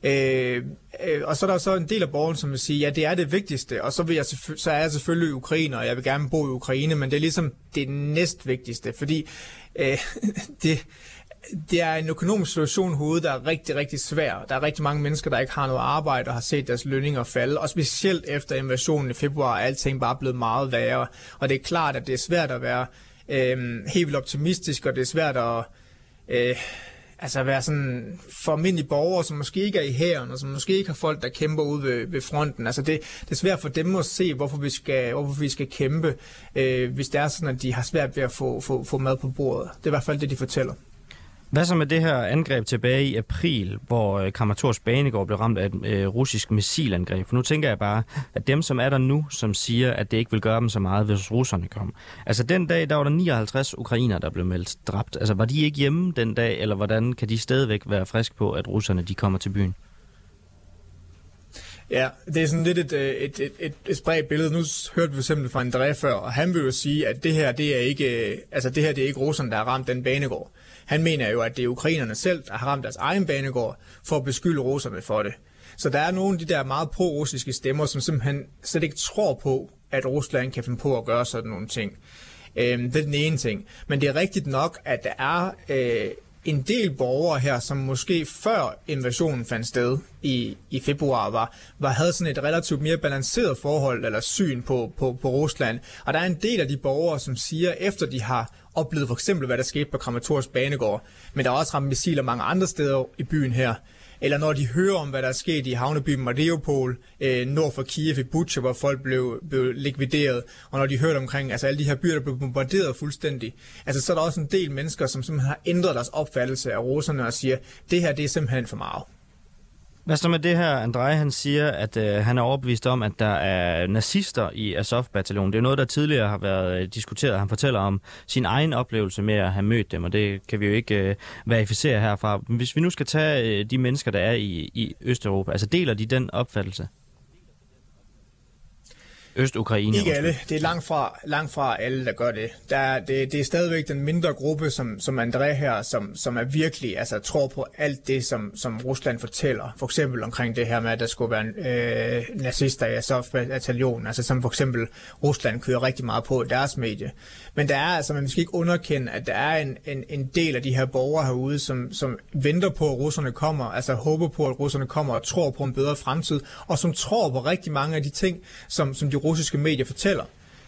Øh, øh, og så er der så en del af borgerne, som vil sige, ja, det er det vigtigste, og så, vil jeg så er jeg selvfølgelig ukrainer, og jeg vil gerne bo i Ukraine, men det er ligesom det næst vigtigste, fordi øh, det, det er en økonomisk situation i hovedet, der er rigtig, rigtig svær. Der er rigtig mange mennesker, der ikke har noget arbejde og har set deres lønninger falde, og specielt efter invasionen i februar er alting bare blevet meget værre. Og det er klart, at det er svært at være øh, helt vildt optimistisk, og det er svært at... Øh, altså være sådan for almindelige borgere, som måske ikke er i hæren, og som måske ikke har folk, der kæmper ude ved, ved fronten. Altså det, det er svært for dem at se, hvorfor vi skal, hvorfor vi skal kæmpe, øh, hvis det er sådan, at de har svært ved at få, få, få mad på bordet. Det er i hvert fald det, de fortæller. Hvad så med det her angreb tilbage i april, hvor øh, Banegård blev ramt af et øh, russisk missilangreb? For nu tænker jeg bare, at dem, som er der nu, som siger, at det ikke vil gøre dem så meget, hvis russerne kom. Altså den dag, der var der 59 ukrainer, der blev meldt dræbt. Altså var de ikke hjemme den dag, eller hvordan kan de stadigvæk være friske på, at russerne de kommer til byen? Ja, det er sådan lidt et, øh, et, et, et, et spredt billede. Nu hørte vi simpelthen fra André før, og han vil jo sige, at det her, det er ikke, øh, altså det her, det er ikke russerne, der har ramt den banegård. Han mener jo, at det er ukrainerne selv, der har ramt deres egen banegård for at beskylde russerne for det. Så der er nogle af de der meget pro-russiske stemmer, som simpelthen slet ikke tror på, at Rusland kan finde på at gøre sådan nogle ting. Øhm, det er den ene ting. Men det er rigtigt nok, at der er øh, en del borgere her, som måske før invasionen fandt sted i, i februar, var, var, havde sådan et relativt mere balanceret forhold eller syn på, på, på Rusland. Og der er en del af de borgere, som siger, efter de har oplevede for eksempel, hvad der skete på Kramatorsk Banegård, men der er også ramt missiler mange andre steder i byen her, eller når de hører om, hvad der er sket i havnebyen Mariupol, øh, nord for Kiev i Butcher, hvor folk blev, blev likvideret, og når de hørte omkring altså alle de her byer, der blev bombarderet fuldstændig, altså så er der også en del mennesker, som simpelthen har ændret deres opfattelse af russerne og siger, det her det er simpelthen for meget. Hvad så med det her, Andrej, han siger, at øh, han er overbevist om, at der er nazister i Azov-bataljonen. Det er noget, der tidligere har været øh, diskuteret. Han fortæller om sin egen oplevelse med at have mødt dem, og det kan vi jo ikke øh, verificere herfra. Men hvis vi nu skal tage øh, de mennesker, der er i, i Østeuropa, altså deler de den opfattelse? Øst-Ukraine. Ikke alle. Det er langt fra, langt fra alle, der gør det. Der er, det. Det er stadigvæk den mindre gruppe, som, som André her, som, som er virkelig altså, tror på alt det, som, som Rusland fortæller. For eksempel omkring det her med, at der skulle være øh, nazister i Azov-bataljonen, altså som for eksempel Rusland kører rigtig meget på i deres medie. Men der er altså, man skal ikke underkende, at der er en, en, en del af de her borgere herude, som, som venter på, at russerne kommer, altså håber på, at russerne kommer og tror på en bedre fremtid, og som tror på rigtig mange af de ting, som, som de russiske medier fortæller.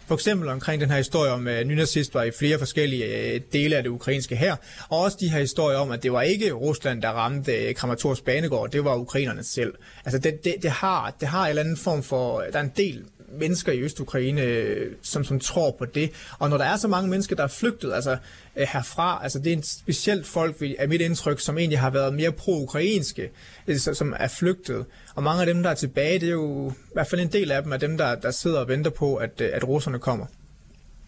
For eksempel omkring den her historie om uh, nynazister i flere forskellige øh, dele af det ukrainske her, og også de her historier om, at det var ikke Rusland, der ramte øh, Kramatorsk banegård, det var ukrainerne selv. Altså det, det, det, har, det har en eller anden form for, øh, der er en del mennesker i Øst-Ukraine, øh, som, som tror på det. Og når der er så mange mennesker, der er flygtet altså, øh, herfra, altså det er en specielt folk, af mit indtryk, som egentlig har været mere pro-ukrainske, øh, som er flygtet. Og mange af dem, der er tilbage, det er jo i hvert fald en del af dem, er dem, der, der sidder og venter på, at, øh, at russerne kommer.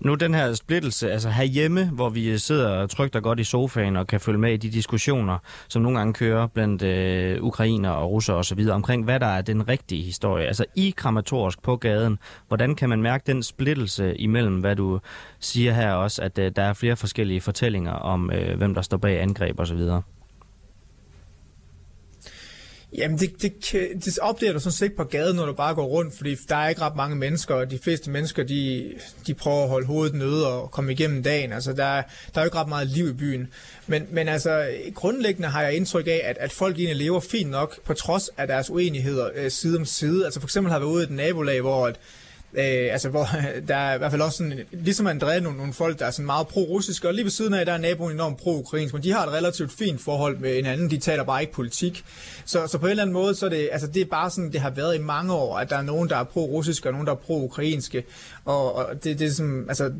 Nu den her splittelse, altså herhjemme, hvor vi øh, sidder trygt og godt i sofaen og kan følge med i de diskussioner, som nogle gange kører blandt øh, ukrainer og russer osv., omkring hvad der er den rigtige historie. Altså i Kramatorsk på gaden, hvordan kan man mærke den splittelse imellem, hvad du siger her også, at øh, der er flere forskellige fortællinger om, øh, hvem der står bag angreb osv.? Jamen, det, det, det opdager du sådan set ikke på gaden, når du bare går rundt, fordi der er ikke ret mange mennesker, og de fleste mennesker, de, de prøver at holde hovedet nede og komme igennem dagen. Altså, der, er, der er jo ikke ret meget liv i byen. Men, men altså, grundlæggende har jeg indtryk af, at, at folk egentlig lever fint nok, på trods af deres uenigheder øh, side om side. Altså, for eksempel har vi været ude i et nabolag, hvor at, Øh, altså, hvor der er i hvert fald også sådan, ligesom André, nogle, nogle folk, der er sådan meget pro-russiske, og lige ved siden af, der er naboen enormt pro-ukrainsk, men de har et relativt fint forhold med hinanden, de taler bare ikke politik. Så, så på en eller anden måde, så er det, altså, det er bare sådan, det har været i mange år, at der er nogen, der er pro-russiske, og nogen, der er pro-ukrainske, og, og det, det er sådan, altså,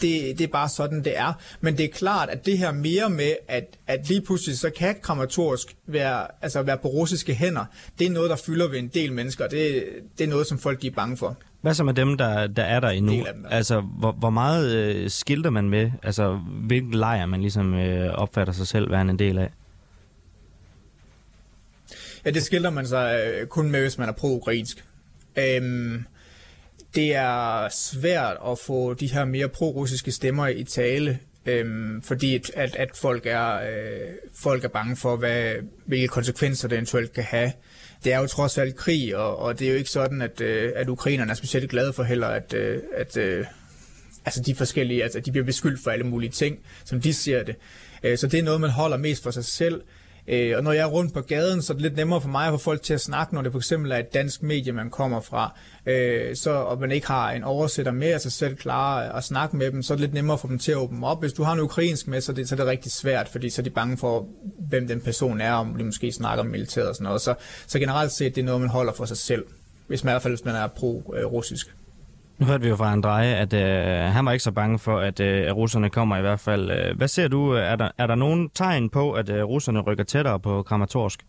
det, det er bare sådan, det er. Men det er klart, at det her mere med, at, at lige pludselig så kan kramatorisk være, altså være på russiske hænder, det er noget, der fylder ved en del mennesker. Det, det er noget, som folk er bange for. Hvad så med dem, der, der er der endnu? Dem, altså, hvor, hvor meget øh, skilter man med? Altså, hvilken lejr man ligesom øh, opfatter sig selv være en del af? Ja, det skilter man sig øh, kun med, hvis man er pro-ukrainsk. Øhm, det er svært at få de her mere pro-russiske stemmer i tale øhm, fordi at, at, at folk, er, øh, folk er bange for, hvad, hvilke konsekvenser det eventuelt kan have. Det er jo trods alt krig, og, og det er jo ikke sådan, at, øh, at ukrainerne er specielt glade for heller, at, øh, at øh, altså de forskellige, altså de bliver beskyldt for alle mulige ting, som de ser det. Øh, så det er noget, man holder mest for sig selv. Øh, og når jeg er rundt på gaden, så er det lidt nemmere for mig at få folk til at snakke, når det for eksempel er et dansk medie, man kommer fra, øh, så, og man ikke har en oversætter med af sig selv klar at snakke med dem, så er det lidt nemmere for dem til at åbne op. Hvis du har en ukrainsk med, så er det, så er det rigtig svært, fordi så er de bange for, hvem den person er, om de måske snakker om militæret og sådan noget. Så, så generelt set, det er noget, man holder for sig selv, hvis man i hvert fald hvis man er pro-russisk. Øh, nu hørte vi jo fra Andreje, at øh, han var ikke så bange for, at, øh, at russerne kommer i hvert fald. Øh, hvad ser du? Øh, er der, er der nogen tegn på, at øh, russerne rykker tættere på Kramatorsk?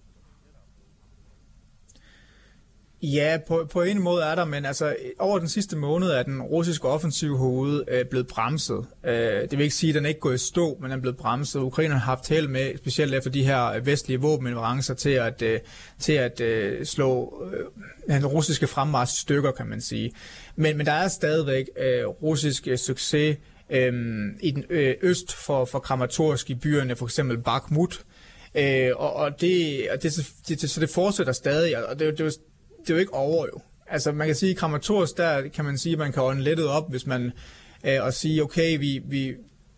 Ja, på, på en måde er der, men altså over den sidste måned er den russiske offensiv hoved øh, blevet bremset. Øh, det vil ikke sige, at den ikke går i stå, men den er blevet bremset. Ukrainerne har haft held med, specielt efter de her vestlige våbenleverancer, til at, øh, til at øh, slå øh, den russiske fremmarsch stykker, kan man sige. Men, men der er stadigvæk øh, russisk øh, succes øh, i den øh, øst for, for Kramatorsk i byerne, for eksempel Bakhmut, Øh, og, og, det, og det, så, det, så det fortsætter stadig, og det, det, det er jo ikke over jo. Altså man kan sige, at Kramatorsk, der kan man sige, at man kan ånde lettet op, hvis man øh, og sige, okay, vi, vi,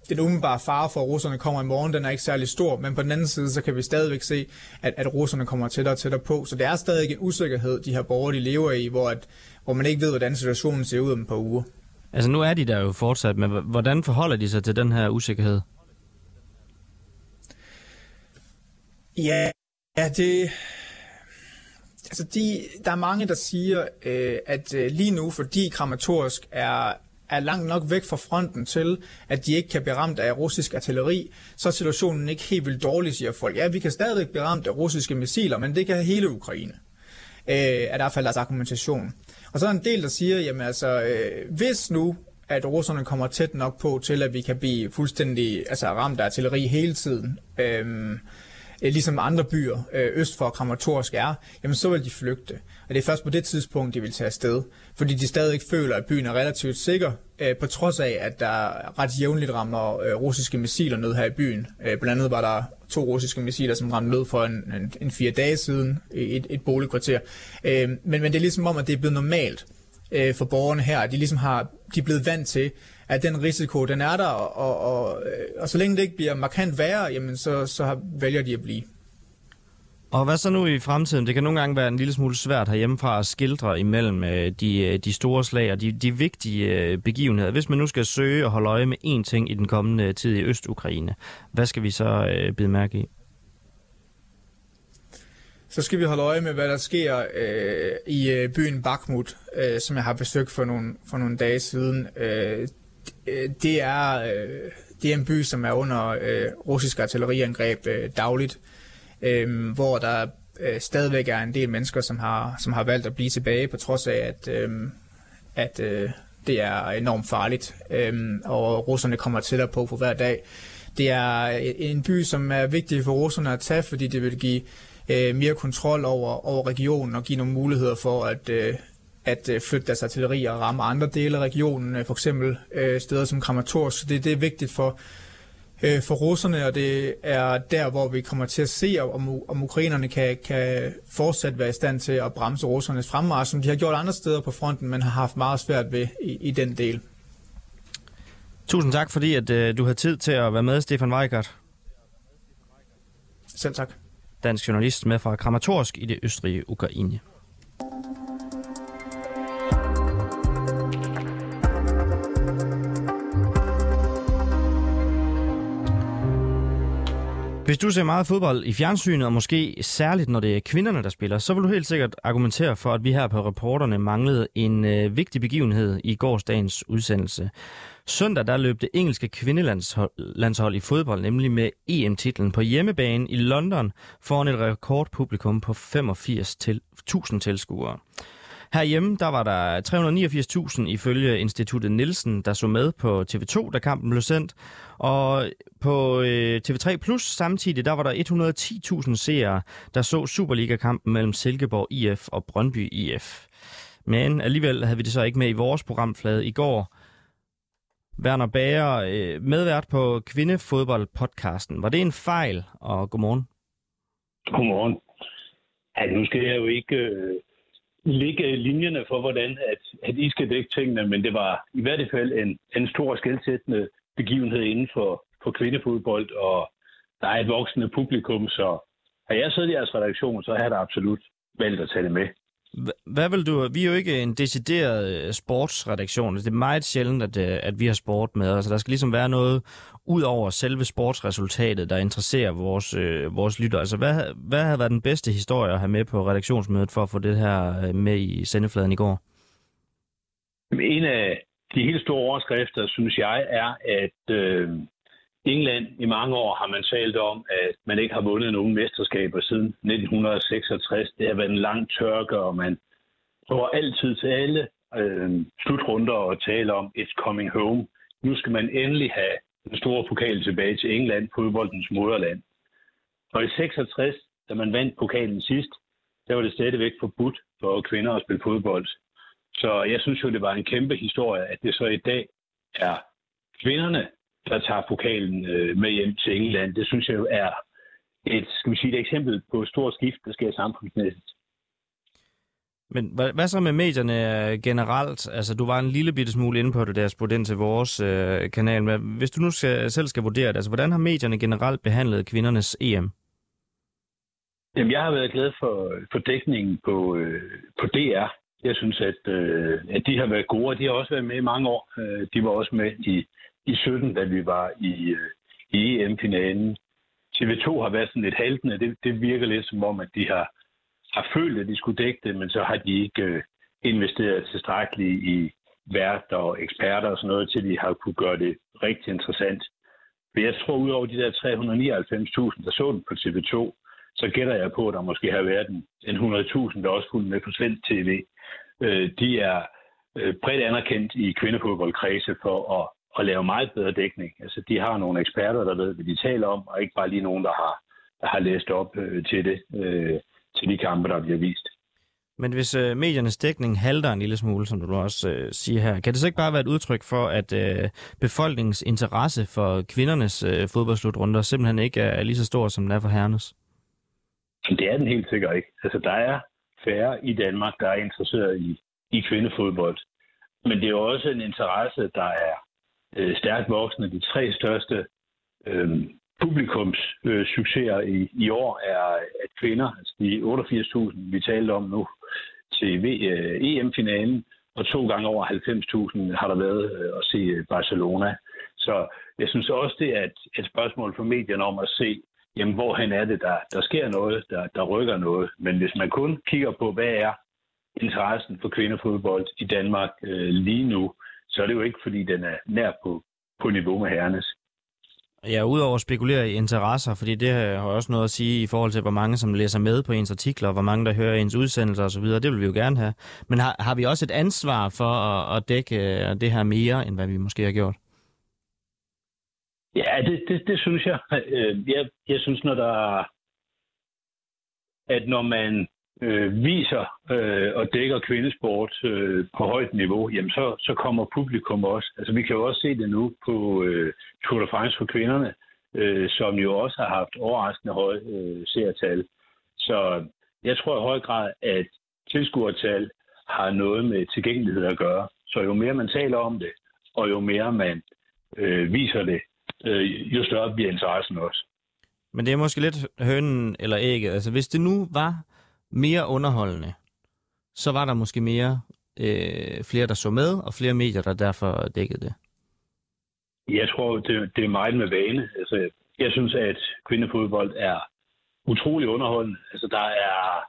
den umiddelbare fare for, at russerne kommer i morgen, den er ikke særlig stor, men på den anden side, så kan vi stadigvæk se, at, at russerne kommer tættere og tættere på. Så det er stadig en usikkerhed, de her borgere, de lever i, hvor, at, hvor man ikke ved, hvordan situationen ser ud om et par uger. Altså nu er de der jo fortsat, men hvordan forholder de sig til den her usikkerhed? Ja, ja det, Altså, de, der er mange, der siger, øh, at øh, lige nu, fordi Kramatorsk er, er langt nok væk fra fronten til, at de ikke kan blive ramt af russisk artilleri, så er situationen ikke helt vildt dårlig, siger folk. Ja, vi kan stadigvæk blive ramt af russiske missiler, men det kan hele Ukraine. Øh, er der i hvert fald deres argumentation. Og så er der en del, der siger, jamen altså, øh, hvis nu at russerne kommer tæt nok på til, at vi kan blive fuldstændig altså, ramt af artilleri hele tiden, øh, øh, ligesom andre byer øh, øst for Kramatorsk er, jamen så vil de flygte. Og det er først på det tidspunkt, de vil tage afsted. Fordi de stadig ikke føler, at byen er relativt sikker, øh, på trods af, at der ret jævnligt rammer øh, russiske missiler ned her i byen. Øh, blandt andet var der to russiske missiler, som ramte ned for en, en, en fire dage siden i et, et boligkvarter. Øh, men, men det er ligesom om, at det er blevet normalt øh, for borgerne her. De ligesom har, de er blevet vant til, at den risiko, den er der, og, og, og, øh, og så længe det ikke bliver markant værre, jamen så, så vælger de at blive. Og hvad så nu i fremtiden? Det kan nogle gange være en lille smule svært herhjemmefra at skildre imellem øh, de, øh, de store slag og de, de vigtige begivenheder. Hvis man nu skal søge og holde øje med én ting i den kommende tid i Øst-Ukraine, hvad skal vi så øh, bide mærke i? Så skal vi holde øje med, hvad der sker øh, i byen Bakhmut, øh, som jeg har besøgt for nogle, for nogle dage siden. Øh, Øh, det er, øh, det er en by, som er under øh, russisk artilleriangreb øh, dagligt, øh, hvor der øh, stadigvæk er en del mennesker, som har, som har valgt at blive tilbage, på trods af, at, øh, at øh, det er enormt farligt, øh, og russerne kommer tættere på for hver dag. Det er øh, en by, som er vigtig for russerne at tage, fordi det vil give øh, mere kontrol over, over regionen og give nogle muligheder for at, øh, at øh, flytte deres artilleri og ramme andre dele af regionen, øh, for eksempel øh, steder som Kramatorsk. Så det, det er vigtigt for, øh, for russerne, og det er der, hvor vi kommer til at se, om, om ukrainerne kan, kan fortsat være i stand til at bremse russernes fremmarsch, som de har gjort andre steder på fronten, men har haft meget svært ved i, i den del. Tusind tak, fordi at, øh, du har tid til at være med, Stefan Weigert. Selv tak. Dansk journalist med fra Kramatorsk i det østrige Ukraine. Hvis du ser meget fodbold i fjernsynet, og måske særligt når det er kvinderne, der spiller, så vil du helt sikkert argumentere for, at vi her på reporterne manglede en øh, vigtig begivenhed i gårsdagens udsendelse. Søndag der løb det engelske kvindelandshold i fodbold, nemlig med EM-titlen på hjemmebane i London, foran et rekordpublikum på 85.000 tilskuere. Herhjemme der var der 389.000 ifølge Instituttet Nielsen, der så med på TV2, da kampen blev sendt. Og på øh, TV3 Plus samtidig, der var der 110.000 seere, der så Superliga-kampen mellem Silkeborg IF og Brøndby IF. Men alligevel havde vi det så ikke med i vores programflade i går. Werner Bager, øh, medvært på Kvindefodbold-podcasten. Var det en fejl? Og godmorgen. Godmorgen. Ja, nu skal jeg jo ikke øh, lægge linjerne for, hvordan at, at I skal dække tingene, men det var i hvert fald en, en stor skældsættende begivenhed inden for, for kvindefodbold, og der er et voksende publikum, så har jeg siddet i jeres redaktion, så har jeg da absolut valgt at tage det med. Hvad vil du... Vi er jo ikke en decideret øh, sportsredaktion. Det er meget sjældent, at, øh, at vi har sport med Altså, Der skal ligesom være noget ud over selve sportsresultatet, der interesserer vores, øh, vores lytter. Altså, hvad, hvad har været den bedste historie at have med på redaktionsmødet for at få det her øh, med i sendefladen i går? En af de helt store overskrifter, synes jeg, er, at øh, England i mange år har man talt om, at man ikke har vundet nogen mesterskaber siden 1966. Det har været en lang tørke, og man prøver altid til alle øh, slutrunder og tale om, it's coming home. Nu skal man endelig have den store pokal tilbage til England, fodboldens moderland. Og i 66, da man vandt pokalen sidst, der var det stadigvæk forbudt for kvinder at spille fodbold. Så jeg synes jo, det var en kæmpe historie, at det så i dag er kvinderne, der tager pokalen øh, med hjem til England. Det synes jeg jo er et, skal vi sige, et eksempel på et stort skift, der sker samfundsmæssigt. Men hvad, hvad så med medierne generelt? Altså, du var en lille bitte smule inde på det, der spurgte ind til vores øh, kanal. Men hvis du nu skal, selv skal vurdere det, altså, hvordan har medierne generelt behandlet kvindernes EM? Jamen, jeg har været glad for, for dækningen på, øh, på DR. Jeg synes, at, øh, at de har været gode, og de har også været med i mange år. Øh, de var også med i, i 17, da vi var i, øh, i EM-finalen. TV2 har været sådan lidt haltende. Det, det virker lidt som om, at de har, har følt, at de skulle dække det, men så har de ikke øh, investeret tilstrækkeligt i vært og eksperter og sådan noget, til de har kunne gøre det rigtig interessant. Men jeg tror, ud over de der 399.000, der så den på TV2, så gætter jeg på, at der måske har været en, en 100.000, der også fulgte med på svensk tv. Øh, de er øh, bredt anerkendt i kvindefodboldkredse for at at lave meget bedre dækning. Altså, de har nogle eksperter, der ved, hvad de taler om, og ikke bare lige nogen, der har, der har læst op øh, til det, øh, til de kampe, der bliver vist. Men hvis øh, mediernes dækning halter en lille smule, som du også øh, siger her, kan det så ikke bare være et udtryk for, at øh, befolkningens interesse for kvindernes øh, fodboldslutrunder simpelthen ikke er lige så stor, som den er for herrenes? Det er den helt sikkert ikke. Altså, der er færre i Danmark, der er interesseret i, i kvindefodbold. Men det er jo også en interesse, der er øh, stærkt voksende. De tre største øh, publikums øh, succeser i, i år er at kvinder, altså de 88.000, vi talte om nu, til øh, EM-finalen, og to gange over 90.000 har der været øh, at se øh, Barcelona. Så jeg synes også, det er et, et spørgsmål for medierne om at se, jamen, hvorhen er det, der, der sker noget, der, der rykker noget. Men hvis man kun kigger på, hvad er interessen for kvindefodbold i Danmark øh, lige nu, så er det jo ikke, fordi den er nær på, på niveau med herrenes. Ja, udover at spekulere i interesser, fordi det har også noget at sige i forhold til, hvor mange som læser med på ens artikler, hvor mange der hører ens udsendelser osv., det vil vi jo gerne have. Men har, har vi også et ansvar for at, at dække øh, det her mere, end hvad vi måske har gjort? Ja, det, det, det synes jeg. Øh, jeg. Jeg synes, når der at når man øh, viser øh, og dækker kvindesport øh, på højt niveau, jamen så, så kommer publikum også. Altså vi kan jo også se det nu på øh, Tour de France for kvinderne, øh, som jo også har haft overraskende høje øh, seertal. Så jeg tror i høj grad, at tilskuertal har noget med tilgængelighed at gøre. Så jo mere man taler om det, og jo mere man øh, viser det, øh, jo større bliver interessen også. Men det er måske lidt hønen eller ægget. Altså hvis det nu var mere underholdende, så var der måske mere øh, flere, der så med, og flere medier, der derfor dækkede det. Jeg tror, det, det er meget med vane. Altså, jeg synes, at kvindefodbold er utrolig underholdende. Altså, der er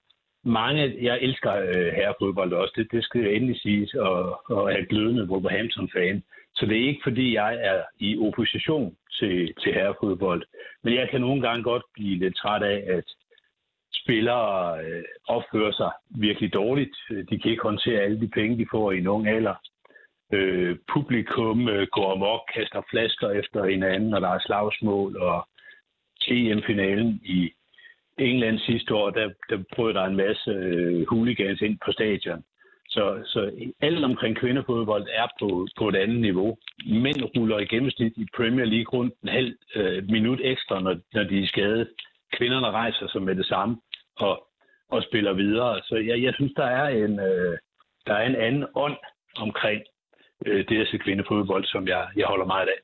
mange... Jeg elsker øh, herrefodbold også, det, det skal jeg endelig sige, og, og er glødende Wolverhampton-fan. Så det er ikke, fordi jeg er i opposition til, til herrefodbold. Men jeg kan nogle gange godt blive lidt træt af, at spillere øh, opfører sig virkelig dårligt. De kan ikke håndtere alle de penge, de får i en ung alder. Øh, publikum øh, går amok, kaster flasker efter hinanden, og der er slagsmål, og EM-finalen i England sidste år, der, der prøvede der en masse øh, hooligans ind på stadion. Så, så alt omkring kvindefodbold er på, på et andet niveau. Mænd ruller i gennemsnit i Premier League rundt en halv øh, minut ekstra, når, når de er skadet. Kvinderne rejser sig med det samme og, og spiller videre. Så jeg, jeg synes, der er en, øh, der er en anden ånd omkring øh, det at se kvindefodbold, som jeg, jeg holder meget af.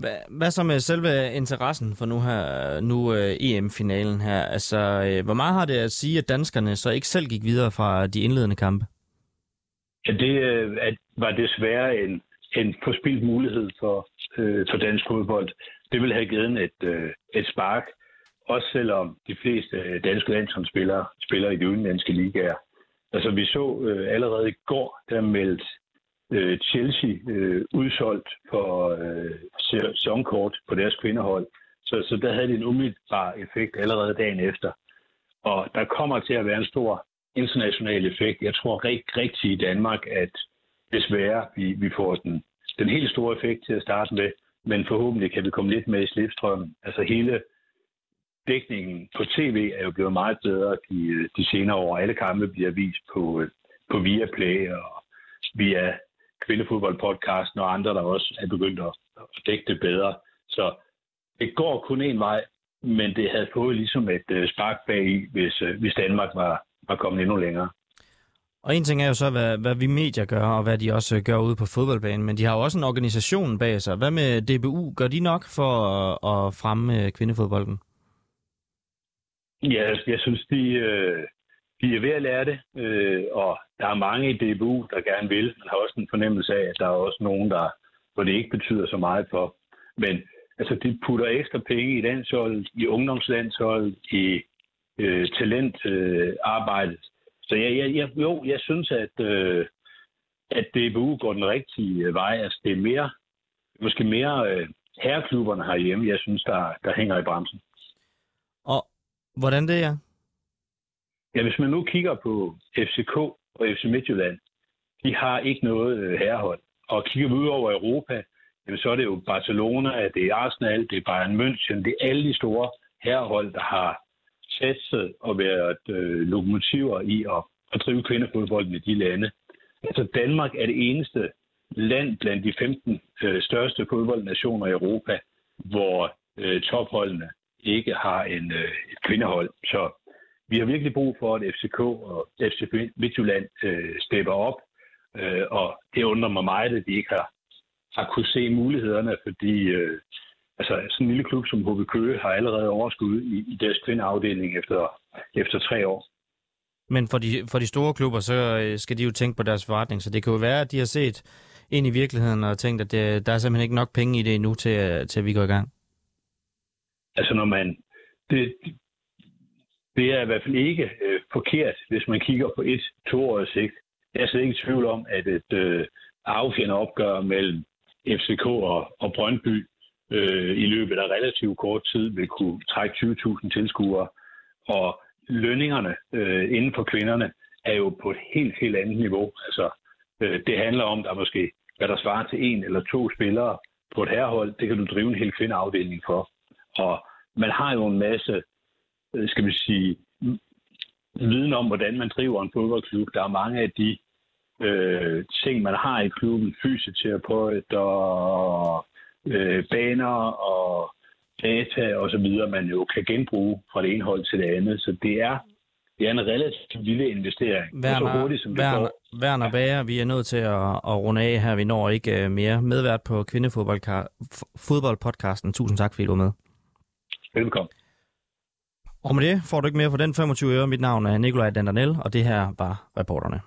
Hvad, hvad så med selve interessen for nu her nu uh, EM-finalen her? Altså, uh, hvor meget har det at sige, at danskerne så ikke selv gik videre fra de indledende kampe? Ja, det uh, var desværre en, en forspildt mulighed for, uh, for dansk fodbold. Det ville have givet et, uh, et spark, også selvom de fleste øh, danske landsholdsspillere spiller i de udenlandske ligaer. Altså, vi så øh, allerede i går, der meldte øh, Chelsea øh, udsolgt for øh, sæsonkort på deres kvindehold. Så, så der havde det en umiddelbar effekt allerede dagen efter. Og der kommer til at være en stor international effekt. Jeg tror rigt, rigtig i Danmark, at desværre vi, vi får den, den helt store effekt til at starte med, men forhåbentlig kan vi komme lidt med i slipstrømmen. Altså hele dækningen på tv er jo blevet meget bedre de, de senere år. Alle kampe bliver vist på, øh, på Viaplay og via kvindefodboldpodcasten og andre, der også er begyndt at, dække det bedre. Så det går kun en vej, men det havde fået ligesom et øh, spark bag i, hvis, øh, hvis Danmark var, var kommet endnu længere. Og en ting er jo så, hvad, hvad vi medier gør, og hvad de også gør ude på fodboldbanen, men de har jo også en organisation bag sig. Hvad med DBU? Gør de nok for at, at fremme kvindefodbolden? Ja, altså, jeg synes, de, øh, de er ved at lære det, øh, og der er mange i DBU, der gerne vil. Man har også en fornemmelse af, at der er også nogen, der, hvor det ikke betyder så meget for. Men altså, de putter ekstra penge i landsholdet, i ungdomslandshold, i øh, talentarbejdet. Øh, så jeg, jeg, jeg, jo, jeg synes, at, øh, at DBU går den rigtige øh, vej. Altså, det er mere, måske mere øh, herreklubberne herhjemme, jeg synes, der, der hænger i bremsen. Hvordan det er? Ja, hvis man nu kigger på FCK og FC Midtjylland, de har ikke noget øh, herrehold. Og kigger vi ud over Europa, jamen, så er det jo Barcelona, det er Arsenal, det er Bayern München, det er alle de store herrehold, der har satset og været øh, lokomotiver i at, at drive kvindefodbolden i de lande. Altså Danmark er det eneste land blandt de 15 øh, største fodboldnationer i Europa, hvor øh, topholdene ikke har en, øh, et kvindehold. Så vi har virkelig brug for, at FCK og FC Midtjylland øh, stepper op, øh, og det undrer mig meget, at de ikke har, har kunne se mulighederne, fordi øh, altså, sådan en lille klub som HB Køge har allerede overskud i, i deres kvindeafdeling efter, efter tre år. Men for de, for de store klubber, så øh, skal de jo tænke på deres forretning, så det kan jo være, at de har set ind i virkeligheden og tænkt, at det, der er simpelthen ikke nok penge i det endnu til, øh, til at vi går i gang. Altså når man, det, det er i hvert fald ikke øh, forkert, hvis man kigger på et toårigt sigt. Jeg er slet ikke i tvivl om, at et øh, affjende opgør mellem FCK og, og Brøndby øh, i løbet af relativt kort tid vil kunne trække 20.000 tilskuere. Og lønningerne øh, inden for kvinderne er jo på et helt, helt andet niveau. Altså, øh, det handler om, der måske, hvad der svarer til en eller to spillere på et herrehold, det kan du drive en hel kvindeafdeling for. Og man har jo en masse Øh, skal vi sige, viden om, hvordan man driver en fodboldklub. Der er mange af de øh, ting, man har i klubben, fysioterapeut og øh, baner og data og så videre, man jo kan genbruge fra det ene hold til det andet. Så det er, det er en relativt lille investering. Werner, så hurtigt, som Werner, Werner Bager, vi er nødt til at, at runde af her. Vi når ikke øh, mere medvært på Kvindefodboldpodcasten. Tusind tak, fordi du var med. Velkommen. Og med det får du ikke mere for den 25 øre. Mit navn er Nikolaj Dandanel, og det her var reporterne.